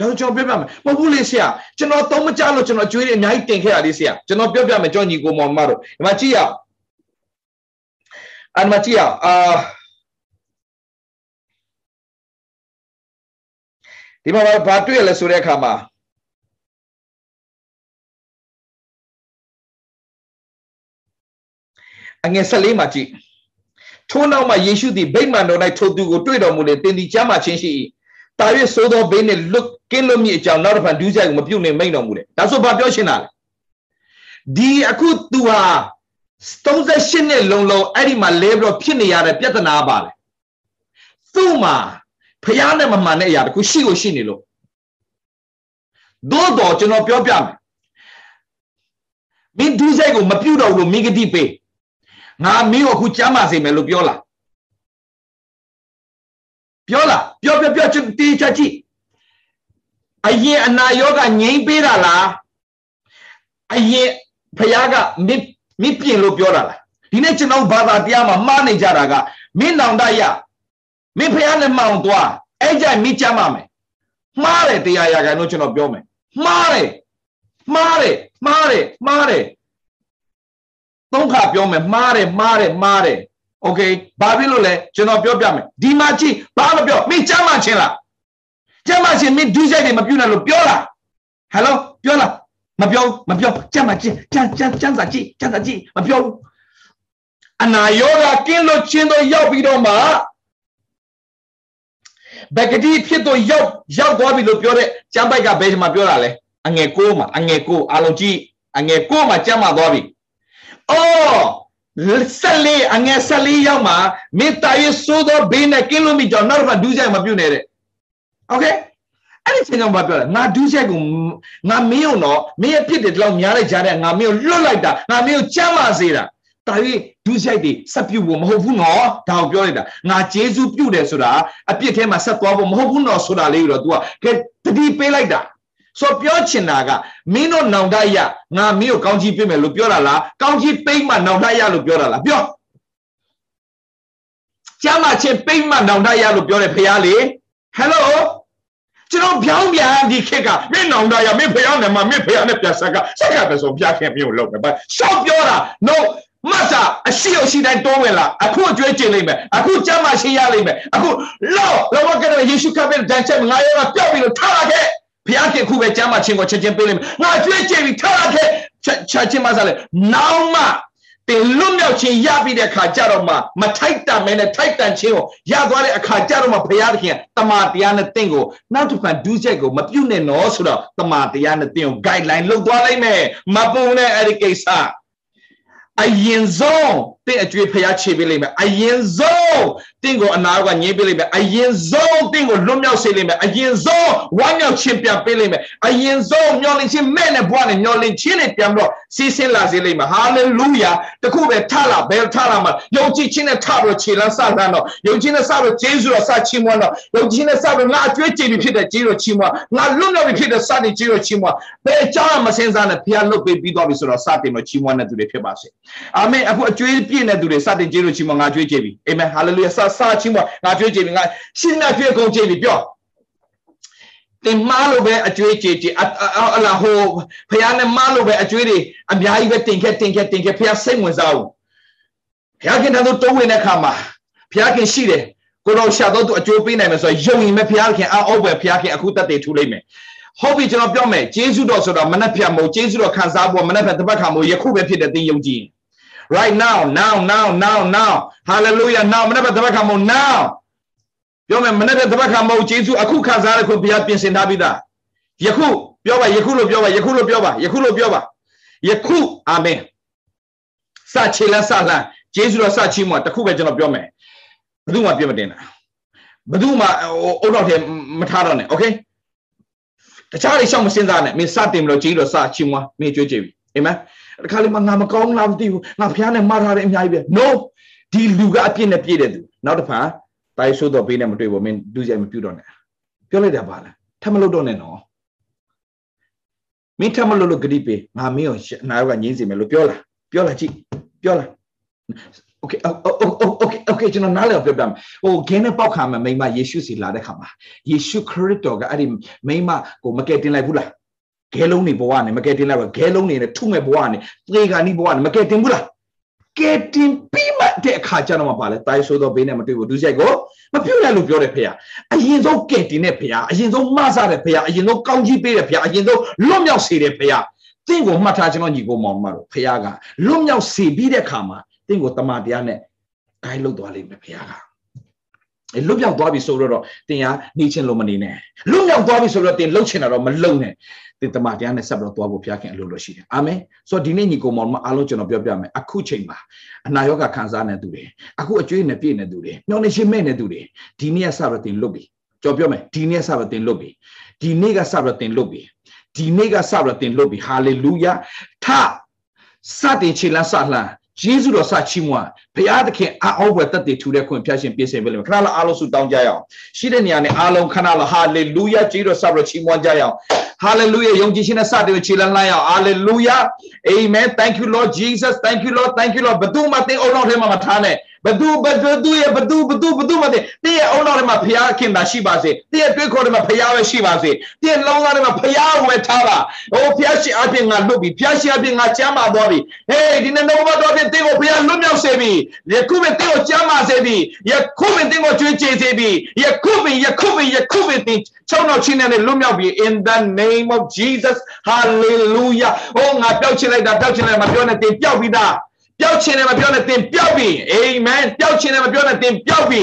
ဒါကျွန်တော်ပြောပြမယ်မဟုတ်ဘူးလေဆရာကျွန်တော်သုံးမကြလို့ကျွန်တော်ကြွေးတွေအများကြီးတင်ခဲ့ရလေးဆရာကျွန်တော်ပြောပြမယ်ကြောင့်ညီကိုမောင်မတို့ဒီမှာကြည့်ရ အောင်အမကြည့်အောင်အာဒီမှာဘာတွေ့ရလဲဆိုတဲ့အခါမှာအငယ်၁၄မှာကြည့်ထို့နောက်မှာယေရှုသည်ဗိမာန်တော်၌ထိုသူကိုတွေ့တော်မူလေတင်ဒီကျမ်းမာခြင်းရှိ၏တာ၍သိုးသောဘေးနှင့်လွတ်ကင်းလွတ်မြစ်အကြောင်းနောက်တစ်ဖန်ဒူးဆိုင်ကိုမပြုတ်နေမိန်တော်မူတယ်ဒါဆိုဘာပြောရှင်းတာလဲဒီအခုသူဟာ 38နှစ်လုံးလုံးအဲ့ဒီမှာလဲပြီးတော့ဖြစ်နေရတဲ့ပြဿနာပါလေသူ့မှာဖျားနဲ့မမှန်တဲ့အရာတခုရှိကိုရှိနေလို့သို့တော့ကျွန်တော်ပြောပြမယ်မင်းဒူးဆိုင်ကိုမပြုတ်တော့ဘူးလို့မိဂတိပေးငါမင်းကိုအခုကြမ်းပါစေမယ်လို့ပြောလားပြောလားပြောပြောပြောတီးချကြည့်အရင်အနာယောဂငြိမ့်ပေးတာလားအရင်ဖခင်က မိမိပြင်လို့ပြောတာလားဒီနေ့ကျွန်တော်ဘာသာတရားမှာမှားနေကြတာကမင်းနောင်တရမင်းဖခင်နဲ့မောင်သွားအဲ့ကြမိချမ်းပါမယ်မှားတယ်တရားရကန်လို့ကျွန်တော်ပြောမယ်မှားတယ်မှားတယ်မှားတယ်မှားတယ်သုံးခါပြောမယ်မှားတယ်မှားတယ်မှားတယ်โอเคဘာဖြစ်လို့လဲကျွန်တော်ပြောပြမယ်ဒီမှာကြည့်ဘာမပြောမင်းချမ်းမှချင်းလားချမ်းမှချင်းမင်းဒုစရိုက်တွေမပြုတ်နဲ့လို့ပြောလားဟယ်လိုပြောလား မပြောမပြောချမ်းမှချင်းချမ်းချမ်းချမ်းသာကြည့်ချမ်းသာကြည့်မပြောဘူးအနာယောဂကင်းလို့ချင်းတော့ရောက်ပြီးတော့မှဘဂတိဖြစ်တော့ရောက်ရောက်သွားပြီလို့ပြောတဲ့ကျမ်းပိုက်ကဘယ်မှာပြောတာလဲအငယ်ကိုမှာအငယ်ကိုအားလုံးကြည့်အငယ်ကိုမှာကျမ်းမှာသွားပြီအော်ဆက်လေးအငယ်ဆက်လေးရောက်မှာမေတ္တာရေးစိုးသောဘေးနဲ့ကင်းလို့မိကြောင်နောက်တစ်ခါဒူးဆိုင်မပြုတ်နေတဲ့โอเค အဲ့ဒီချိန်ကဘာပြောလဲငါဒူးဆိုင်ကိုငါမင်းုံတော့မင်းရဲ့ဖြစ်တယ်ဒီလောက်များလိုက်ကြတဲ့ငါမင်းကိုလွတ်လိုက်တာငါမင်းကိုကြမ်းပါစေတာတာ၍ဒုစရိုက်တွေဆက်ပြုတ်ဖို့မဟုတ်ဘူးနော်ဒါကိုပြောလိုက်တာငါဂျေဇုပြုတ်တယ်ဆိုတာအပြစ်ထဲမှာဆက်သွားဖို့မဟုတ်ဘူးနော်ဆိုတာလေးကိုတော့ तू ကကဲတတိပေးလိုက်တာဆိုပြောချင်တာကမင်းတို့နောင်တရငါမင်းကိုကောင်းကြီးပေးမယ်လို့ပြောတာလားကောင်းကြီးပိမ့်မှနောင်တရလို့ပြောတာလားပြောကျမ်းမာချင်းပိမ့်မှနောင်တရလို့ပြောတယ်ဖះလေဟယ်လို ကျွန်တော်ပြောင်းပြန်ဒီခေတ်ကမင်းနောင်တရမင်းဖះနဲ့မမင်းဖះနဲ့ပြဆက်ကဆက်ကပဲဆိုဖះခင်မျိုးလို့ပဲရှောက်ပြောတာ no မတ်စာအရှိအရှိတိုင်းတိုးဝင်လာအခုအကျွေးကျင်လိမ့်မယ်အခုကျမ်းမာရှင်းရလိမ့်မယ်အခုလောလောကကတော့ယေရှုခရစ်ရဲ့တန်ချက်ငါရောပျောက်ပြီးတော့ထားလာခဲ့ဘုရားခင်ခုပဲကျမ်းမာခြင်းကိုချက်ချင်းပေးလိမ့်မယ်ငါကျွေးကြည့်ပြီးထားလာခဲ့ချက်ချင်းမစားလေနောက်မှ တင်လွတ်မြောက်ခြင်းရပြီးတဲ့အခါကျတော့မှမထိုက်တန်မဲနဲ့ထိုက်တန်ခြင်းကိုရသွားတဲ့အခါကျတော့မှဘုရားသခင်တမာတရားနဲ့တင့်ကိုနောက်တစ်ခါဒူးချက်ကိုမပြုတ်နဲ့နော်ဆိုတော့တမာတရားနဲ့တင့်ကို guideline လုပ်သွားလိုက်မယ်မပုံနဲ့အဲ့ဒီကိစ္စအရင်ဆုံးတင့်အကျွေးဖျားချေပေးလိမ့်မယ်အရင်ဆုံးတင့်ကိုအနာကငြင်းပေးလိမ့်မယ်အရင်ဆုံးတင့်ကိုလွတ်မြောက်စေလိမ့်မယ်အရင်ဆုံးဝမ်းမြောက်ခြင်းပြန်ပေးလိမ့်မယ်အရင်ဆုံးမျောလင့်ခြင်းမဲ့နဲ့ဘွားနဲ့မျောလင့်ခြင်းနဲ့ပြန်ပြီးတော့စီးဆင်းလာစေလိမ့်မယ်ဟာလေလုယာတခုပဲထလာဘယ်ထလာမှာယုံကြည်ခြင်းနဲ့ထပြီးတော့ခြေလမ်းစလန်းတော့ယုံကြည်နဲ့စပြီးတော့ဂျေဇုတော်စချီးမွမ်းတော့ယုံကြည်နဲ့စပြီးငါအကျွေးကြည်ပြီးဖြစ်တဲ့ဂျေဇုတော်ချီးမွမ်းငါလွတ်မြောက်ပြီးဖြစ်တဲ့စတင်ဂျေဇုတော်ချီးမွမ်းဘယ်အကြောင်းမှမစင်စားနဲ့ဖျားလွတ်ပေးပြီးတော့ပြီဆိုတော့စတင်တော့ချီးမွမ်းတဲ့သူတွေဖြစ်ပါစေအာမင်အခုအကျွေးပြည့်တဲ့သူတွေစတင်ကျေးဇူးချီးမွမ်းငါကျွေးကြပြီအာမင်ဟာလေလုယာစစချီးမွမ်းငါကျွေးကြပြီငါရှင်းနာကျွေးကုန်ကြပြီပြောတင်မားလို့ပဲအကျွေးကြည်ကြည်အလာဟိုဖះနဲ့မားလို့ပဲအကျွေးတွေအများကြီးပဲတင်ခဲ့တင်ခဲ့တင်ခဲ့ဖះစိတ်ဝင်စားဘူးဖះခင်တန်းတို့တုံးဝင်တဲ့ခါမှာဖះခင်ရှိတယ်ကိုတော့ရှာတော့သူအကျိုးပေးနိုင်မယ်ဆိုတော့ယုံရင်မဲ့ဖះခင်အောက်ပဲဖះခင်အခုတက်တည်ထူလိုက်မယ်ဟုတ်ပြီကျွန်တော်ပြောမယ်ဂျေဇုတော်ဆိုတော့မနှက်ဖြတ်မို့ဂျေဇုတော်ခံစားဖို့မနှက်ဖြတ်တပတ်ခံမို့ယခုပဲဖြစ်တဲ့သင်ယုံကြည် right now now now now now hallelujah now မနေ့ကတပတ်ခါမို့ now ပြောမယ်မနေ့ကတပတ်ခါမို့ယေရှုအခုခံစားရခွင့်ဘုရားပြင်ဆင်ထားပြီးသားယခုပြောပါယခုလို့ပြောပါယခုလို့ပြောပါယခုလို့ပြောပါယခုအာမင်စချေလစလန်ယေရှုတော်စချီးမွားတခုပဲကျွန်တော်ပြောမယ်ဘယ်သူမှပြစ်မတင်တာဘယ်သူမှအုတ်တော့ထဲမထားတော့နဲ့ okay တခြားတွေရှောက်မစင်းစားနဲ့မင်းစတင်ပြီးတော့ဂျေးတော်စချီးမွားမင်းကြွေးကြပြီအာမင် တခါလေမှငါမကောင်းလားမသိဘူးငါဖျားနဲ့မှားထားတယ်အများကြီးပဲ no ဒီလူကအပြစ်နဲ့ပြည့်တဲ့သူနောက်တစ်ဖန်တိုင်းဆိုးတော့ဘေးနဲ့မတွေ့ဘူးမင်းဒုစရိုက်မပြုတ်တော့နဲ့ပြောလိုက်တာပါလားထပ်မလုပ်တော့နဲ့နော်မင်းထပ်မလုပ်လို့ဂရိပေးငါမင်းကိုအနာရောကငြင်းစီမယ်လို့ပြောလားပြောလားကြည့်ပြောလား okay okay okay ကျွန်တော်နားလည်အောင်ပြောပြမယ်ဟိုဂင်းနဲ့ပေါက်ခါမှာမိမယေရှုစီလာတဲ့ခါမှာယေရှုခရစ်တော်ကအဲ့ဒီမိမကိုမကယ်တင်လိုက်ဘူးလား ဂဲလုံးနေဘဝနဲ့မကယ်တင်လိုက်ပါဂဲလုံးနေနဲ့ထုမဲ့ဘဝနဲ့သေခါနီးဘဝနဲ့မကယ်တင်ဘူးလားကယ်တင်ပြီးမှတဲ့အခါကျတော့မှပါလဲတိုင်းဆိုတော့ဘေးနဲ့မတွေ့ဘူးဒုစရိုက်ကိုမပြုတ်လိုက်လို့ပြောတယ်ဖေ။အရင်ဆုံးကယ်တင်တဲ့ဖေ။အရင်ဆုံးမဆတဲ့ဖေ။အရင်ဆုံးကောင်းကြီးပေးတဲ့ဖေ။အရင်ဆုံးလွတ်မြောက်စေတဲ့ဖေ။တင့်ကိုမှတ်ထားကျွန်တော်ညီကိုမောင်မတို့ဖေကလွတ်မြောက်စေပြီးတဲ့အခါမှာတင့်ကိုတမန်တရားနဲ့ဂိုင်းလုတ်သွားလိမ့်မယ်ဖေက။လွတ်မြောက်သွားပြီဆိုတော့တင်ရနေချင်းလို့မနေနဲ့လွတ်မြောက်သွားပြီဆိုတော့တင်လှုပ်ချင်တာတော့မလှုပ်နဲ့ တင်တမတရားနဲ့ဆက်ပြီးတော့သွားဖို့ဘုရားခင်အလိုလိုရှိတယ်အာမင်ဆိုတော့ဒီနေ့ညီကိုမောင်မအားလုံးကျွန်တော်ပြောပြမယ်အခုချိန်မှာအနာရောဂါခံစားနေသူတွေအခုအကျွေးနဲ့ပြည့်နေသူတွေညောင်းနေရှိမဲ့နေသူတွေဒီနေ့ကစပြီးတင်လွတ်ပြီကြော်ပြောမယ်ဒီနေ့ကစပြီးတင်လွတ်ပြီဒီနေ့ကစပြီးတင်လွတ်ပြီဒီနေ့ကစပြီးတင်လွတ်ပြီဟာလေလုယာထစတင်ခြေလန်းစလှမ်း ယေရှုတော်စချီးမွမ်းဘုရားသခင်အအောက်ဘွယ်တက်တည်ထူတဲ့ခွင့်ဖျက်ရှင်ပြည့်စုံပေးလိမ့်မယ်ခဏလောက်အားလုံးဆုတောင်းကြရအောင်ရှိတဲ့နေရာနဲ့အားလုံးခဏလောက်ဟာလေလုယာယေရှုတော်စပြီးချီးမွမ်းကြရအောင် hallelujah ယုံကြည်ခြင်းနဲ့စတင်ခြေလန်းလိုက်အောင် hallelujah amen thank you lord jesus thank you lord thank you lord ဘယ်သူမှသင်အုံနောက်ထဲမှာမထားနဲ့ ဘသူဘသူရဲ့ဘသူဘသူဘသူမသိတင်းရဲ့အုံနောက်ထဲမှာဖရားခင်တာရှိပါစေတင်းရဲ့တွေးခေါ်ထဲမှာဖရားပဲရှိပါစေတင်းရဲ့လုံးသားထဲမှာဖရားဝယ်ထားပါဟိုဖရားရှင်အပြင်ငါလွတ်ပြီဖရားရှင်အပြင်ငါကျမ်းမာသွားပြီဟေးဒီနေ့တော့ဘာတော့ပြင်တင်းကိုဖရားလွတ်မြောက်စေပြီယခုပဲတင်းကိုကျမ်းမာစေပြီယခုပဲတင်းကိုကြွေးကြေစေပြီယခုပဲယခုပဲယခုပဲတင်းချုံတော်ချင်းနဲ့လွတ်မြောက်ပြီ in the name of Jesus hallelujah ဟိုငါပျောက်ချလိုက်တာပျောက်ချလိုက်မှာပြောနေတင်းပျောက်ပြီးသား ပျောက်ခြင်းနဲ့မပြောနဲ့သင်ပျောက်ပြီအာမင်ပျောက်ခြင်းနဲ့မပြောနဲ့သင်ပျောက်ပြီ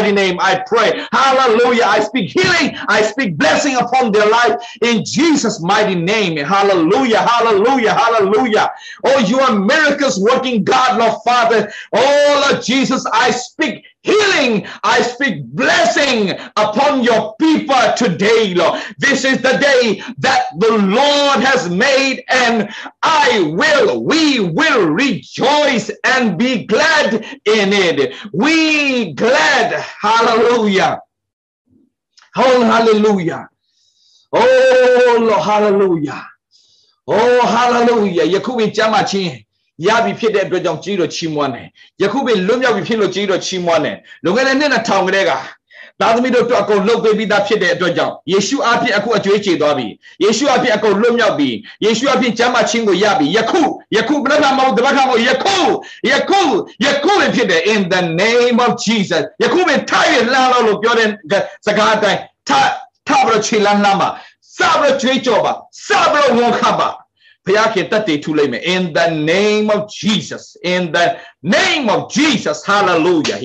mighty name I pray. Hallelujah. I speak healing. I speak blessing upon their life in Jesus' mighty name. Hallelujah. Hallelujah. Hallelujah. Oh, you are miracles working God, Lord Father. Oh, Lord Jesus, I speak healing. I speak blessing upon your people today, Lord. This is the day that the Lord has made, and I will, we will rejoice and be glad in it. We glad. Hallelujah. Oh, hallelujah. Oh, Lord, hallelujah. Oh, hallelujah. ယခုပင်ကြမ်းမှချင်း ရပြီဖြစ်တဲ့အတွက်ကြောင့်ကြီးတော်ချီးမွမ်းတယ်ယခုပဲလွတ်မြောက်ပြီဖြစ်လို့ကြီးတော်ချီးမွမ်းတယ်လွန်ခဲ့တဲ့နှစ်နဲ့ထောင်ကလေးကသားသမီးတို့တော့အကုန်လှုပ်ပေးပြီးသားဖြစ်တဲ့အတွက်ကြောင့်ယေရှုအဖင်အခုအကျွေးချေသွားပြီယေရှုအဖင်အကုန်လွတ်မြောက်ပြီယေရှုအဖင်ကျမ်းမာခြင်းကိုရပြီယခုယခုဘယ်နှခါမဟုတ်တပတ်ခါမဟုတ်ယခုယခုယခုပဲဖြစ်တယ် in the name of Jesus ယခုပဲထိုင်လမ်းလို့ပြောတဲ့စကားအတိုင်းထထဘရချီလန်းလမ်းမှာစဘရကျွေးကြောပါစဘရဝန်ခပါ ဘုရားခင်တတ်တည်ထူလိုက်မယ် in the name of Jesus in the Name of Jesus, hallelujah.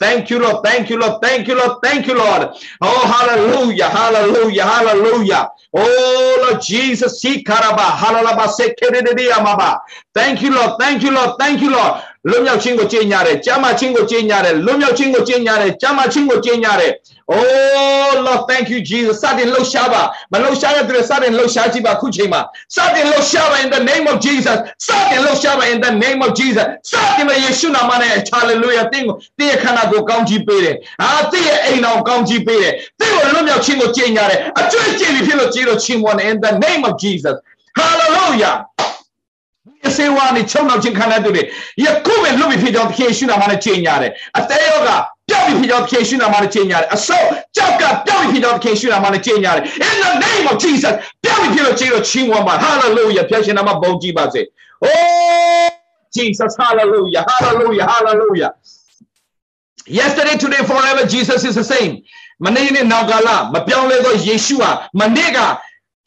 Thank you, Lord. Thank you, Lord. Thank you, Lord. Thank you, Lord. Oh, hallelujah, hallelujah, hallelujah. Oh, Lord Jesus, thank you, Lord. Thank you, Lord. Thank you, Lord. လွတ်မြောက်ခြင်းကိုကြေညာတယ်ကျမ်းမာခြင်းကိုကြေညာတယ်လွတ်မြောက်ခြင်းကိုကြေညာတယ်ကျမ်းမာခြင်းကိုကြေညာတယ် Oh Lord thank you Jesus စတင်လှုပ်ရှားပါမလှုပ်ရှားတဲ့သူတွေစတင်လှုပ်ရှားကြည့်ပါခုချိန်မှာစတင်လှုပ်ရှားပါ in the name of Jesus စတင်လှုပ်ရှားပါ in the name of Jesus စတင်မယေရှုနာမနဲ့ hallelujah တင်းကိုတင်းရဲ့ခန္ဓာကိုကောင်းကြီးပေးတယ်အာတင်းရဲ့အိမ်တော်ကောင်းကြီးပေးတယ်တင်းကိုလွတ်မြောက်ခြင်းကိုကြေညာတယ်အကျွေးကျင့်ပြီးဖြစ်လို့ကြီးလို့ချင်းဝန် in the name of Jesus hallelujah စေဝါနေချုံနောက်ချင်းခံရတဲ့ယခုပဲလွတ်ပြီးဖြစ်ကြောင်းသခင်ရှုနာမနဲ့ချိန်ရတယ်အသေးရောကပျောက်ပြီးဖြစ်ကြောင်းသခင်ရှုနာမနဲ့ချိန်ရတယ်အစောကြောက်ကပျောက်ပြီးဖြစ်ကြောင်းသခင်ရှုနာမနဲ့ချိန်ရတယ် in the name of Jesus ပျောက်ပြီးဖြစ်လို့ချိန်လို့ချင်းဝါမှာ hallelujah ဖျက်ရှင်နာမဘုံကြည့်ပါစေ oh Jesus hallelujah hallelujah hallelujah yesterday today forever Jesus is the same မနေ့နဲ့နောက်ကလာမပြောင်းလဲသောယေရှုဟာမနေ့က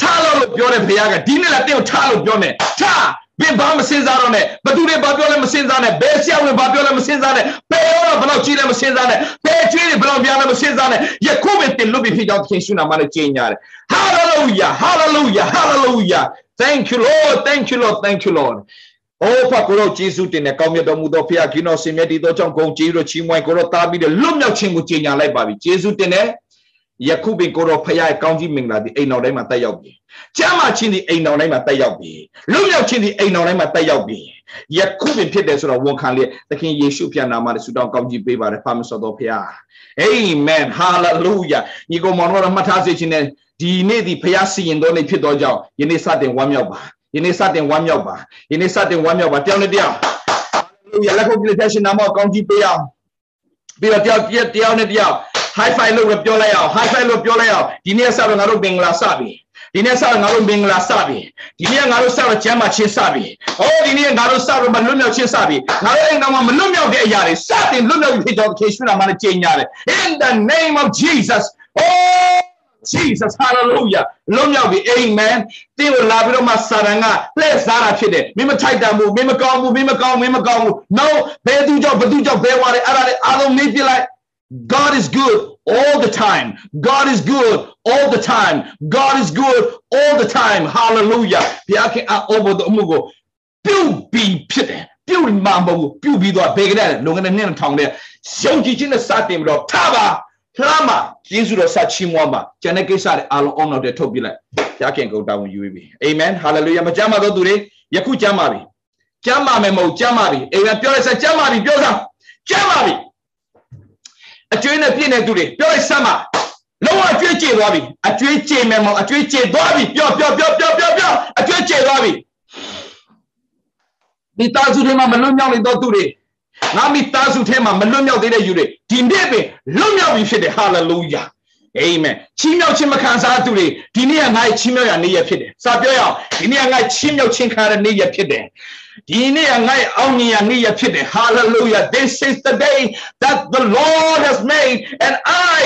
ထားလို့လို့ပြောတဲ့ဘုရားကဒီနေ့လည်းတင့်ကိုထားလို့ပြောမယ်ထား ဘယ်ဘာမစင်စားတော့နဲ့ဘသူတွေဘာပြောလဲမစင်စားနဲ့ဘယ်ဆရာဝန်ဘာပြောလဲမစင်စားနဲ့ဘယ်ရောဘယ်လောက်ကြီးလဲမစင်စားနဲ့ဘယ်ကျွေးတွေဘယ်လောက်များလဲမစင်စားနဲ့ယခုပဲတင်လွတ်ပြီးဖြစ်ကြောင်းသခင်ရှုနာမနဲ့ကြင်ညာတယ် hallelujah hallelujah hallelujah thank you lord thank you lord thank you lord အိုးဖကိုရောယေရှုတင်တဲ့ကောင်းမြတ်တော်မူသောဖခင်ကြီးတော်ဆင်မြတ်တည်သောကြောင့်ဂုဏ်ကျေးဇူးတော်ချီးမွမ်းကိုရောတားပြီးတဲ့လွတ်မြောက်ခြင်းကိုကြေညာလိုက်ပါပြီယေရှုတင်တဲ့ ယခုပင်ကိုရောဖခင်ရဲ့ကောင်းကြီးမင်္ဂလာဒီအိမ်တော်တိုင်းမှာတက်ရောက်ပြီ။ကျမ်းမာခြင်းဒီအိမ်တော်တိုင်းမှာတက်ရောက်ပြီ။လွတ်မြောက်ခြင်းဒီအိမ်တော်တိုင်းမှာတက်ရောက်ပြီ။ယခုပင်ဖြစ်တယ်ဆိုတော့ဝန်ခံလျက်သခင်ယေရှုဖခင်နာမနဲ့ဆုတောင်းကောင်းကြီးပေးပါတယ်ဖာမစောတော်ဖခင်။ Amen hallelujah ညီကောင်မောင်တို့မှတ်ထားစေခြင်းနဲ့ဒီနေ့ဒီဖခင်စီရင်တော်နေ့ဖြစ်တော်ကြောင့်ယနေ့စတင်ဝမ်းမြောက်ပါ။ယနေ့စတင်ဝမ်းမြောက်ပါ။ယနေ့စတင်ဝမ်းမြောက်ပါတယောက်နဲ့တယောက် hallelujah လက်ခုပ်ပြည့်တဲ့ရှင်နာမကောင်းကြီးပေးအောင်ပြီးတော့တယောက်တယောက်နဲ့တယောက် high five လို့ပြောလိုက်အောင် high five လို့ပြောလိုက်အောင်ဒီနေ့ဆက်တော့ငါတို့မင်္ဂလာစပြီဒီနေ့ဆက်ငါတို့မင်္ဂလာစပြီဒီနေ့ငါတို့ဆက်တော့ကျမ်းမာချင်းစပြီဟောဒီနေ့ငါတို့ဆက်တော့မလွတ်မြောက်ချင်းစပြီငါတို့အိမ်တော်မှာမလွတ်မြောက်တဲ့အရာတွေစတင်လွတ်မြောက်ဖြစ်ကြောင်းခေရှုနာမှာကြင်ညာတယ် in the name of Jesus oh Jesus hallelujah လွတ်မြောက်ပြီ amen တင်းကိုလာပြီးတော့မှစာရန်ကလှည့်စားတာဖြစ်တယ်မင်းမထိုက်တန်ဘူးမင်းမကောင်းဘူးမင်းမကောင်းမင်းမကောင်းဘူး no ဘယ်သူကြောင့်ဘသူကြောင့်ဘယ်ဝါလဲအဲ့ဒါလေအားလုံးမေးပြလိုက် God is good all the time. God is good all the time. God is good all the time. Hallelujah. ဘုရားခင်အောဘတော်မှုကိုပြုတ်ပြီးဖြစ်တယ်။ပြုတ်မှမဟုတ်ဘူးပြုတ်ပြီးတော့ဘေကတဲ့လုံငနဲ့နှစ်ထောင်တဲ့ရှုံကြည့်ခြင်းနဲ့စတင်ပြီးတော့ထားပါထားမှာယေရှုတော်ဆက်ချီးမွမ်းပါကျန်တဲ့ကိစ္စတွေအားလုံးအောင်တော့တဲ့ထုတ်ပြလိုက်ဘုရားခင်ကိုတာဝန်ယူပြီအာမင်ဟာလေလုယာမကြမ်းပါတော့သူတွေယခုကြမ်းပါပြီကြမ်းပါမယ်မဟုတ်ကြမ်းပါပြီအာမင်ပြောလိုက်စကြမ်းပါပြီပြောစားကြမ်းပါပြီ အကျွေးနဲ့ပြည့်နေသူတွေပြောလိုက်စမ်းပါလုံးဝအကျွေးကျေသွားပြီအကျွေးကျေမယ်မဟုတ်အကျွေးကျေသွားပြီပြောပြောပြောပြောပြောပြောအကျွေးကျေသွားပြီဒီသားစုတွေမှာမလွတ်မြောက်နေတော့သူတွေငါမိသားစုထဲမှာမလွတ်မြောက်သေးတဲ့ယူတွေဒီနေ့ပင်လွတ်မြောက်ပြီဖြစ်တယ်ဟာလေလုယာအာမင်ချီးမြှောက်ခြင်းမခံစားသူတွေဒီနေ့ကငါ့ချီးမြှောက်ရနေ့ရက်ဖြစ်တယ်စာပြောရအောင်ဒီနေ့ကငါ့ချီးမြှောက်ခြင်းခံရတဲ့နေ့ရက်ဖြစ်တယ် ဒီနေ့ကငါ့အောင်မြင်ရနေ့ရက်ဖြစ်တယ် hallelujah this is the day that the lord has made and i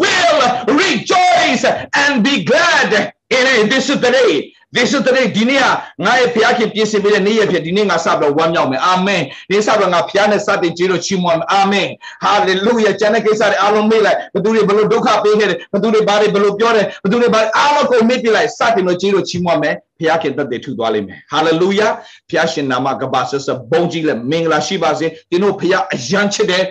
will rejoice and be glad in it this is the day this is the day ဒီနေ့ကငါရဲ့ဖခင်ပြင်ဆင်ပေးတဲ့နေ့ရက်ဖြစ်ဒီနေ့ငါစပြီးတော့ဝမ်းမြောက်မယ်အာမင်ဒီစပြီးတော့ငါဖခင်နဲ့စတင်ကြည့်လို့ချီးမွမ်းမယ်အာမင်ဟာလေလုယာကျန်တဲ့ကိစ္စတွေအားလုံးမေ့လိုက်ဘသူတွေဘလို့ဒုက္ခပေးခဲ့တယ်ဘသူတွေဘာတွေဘလို့ပြောတယ်ဘသူတွေဘာအားလုံးကိုမေ့ပြလိုက်စတင်လို့ကြည့်လို့ချီးမွမ်းမယ်ဖခင်သက်တည်ထူသွားလိမ့်မယ်ဟာလေလုယာဖခင်ရှင်နာမကပါဆဆဘုံကြီးလက်မင်္ဂလာရှိပါစေဒီတို့ဖခင်အယမ်းချစ်တယ်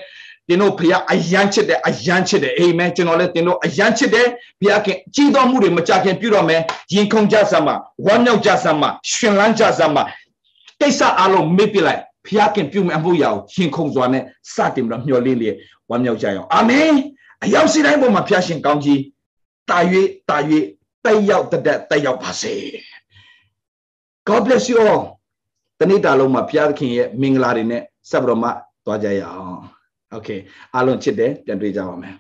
တင်တို့ဖခင်အယမ်းချစ်တယ်အယမ်းချစ်တယ်အာမင်ကျွန်တော်လည်းတင်တို့အယမ်းချစ်တယ်ဖခင်ကြီးတော်မှုတွေမကြခင်ပြုတော့မယ်ရင်ခုန်ကြစမ်းမှာဝမ်းမြောက်ကြစမ်းမှာရှင်လန်းကြစမ်းမှာကိစ္စအလုံးမေ့ပြလိုက်ဖခင်ပြုမယ်အမှုရာကိုရင်ခုန်စွာနဲ့စတင်ပြီးတော့မျှော်လင့်လျက်ဝမ်းမြောက်ကြရအောင်အာမင်အရောက်စီတိုင်းပေါ်မှာဖခင်ကောင်းကြီးတာ၍တာ၍တက်ရောက်တတ်တက်ရောက်ပါစေ God bless you all တနေ့တာလုံးမှာဘုရားသခင်ရဲ့မင်္ဂလာတွေနဲ့ဆက်ပြီးတော့မှသွားကြရအောင် okay အားလုံးချစ်တယ်ပြန်တွေ့ကြပါမယ်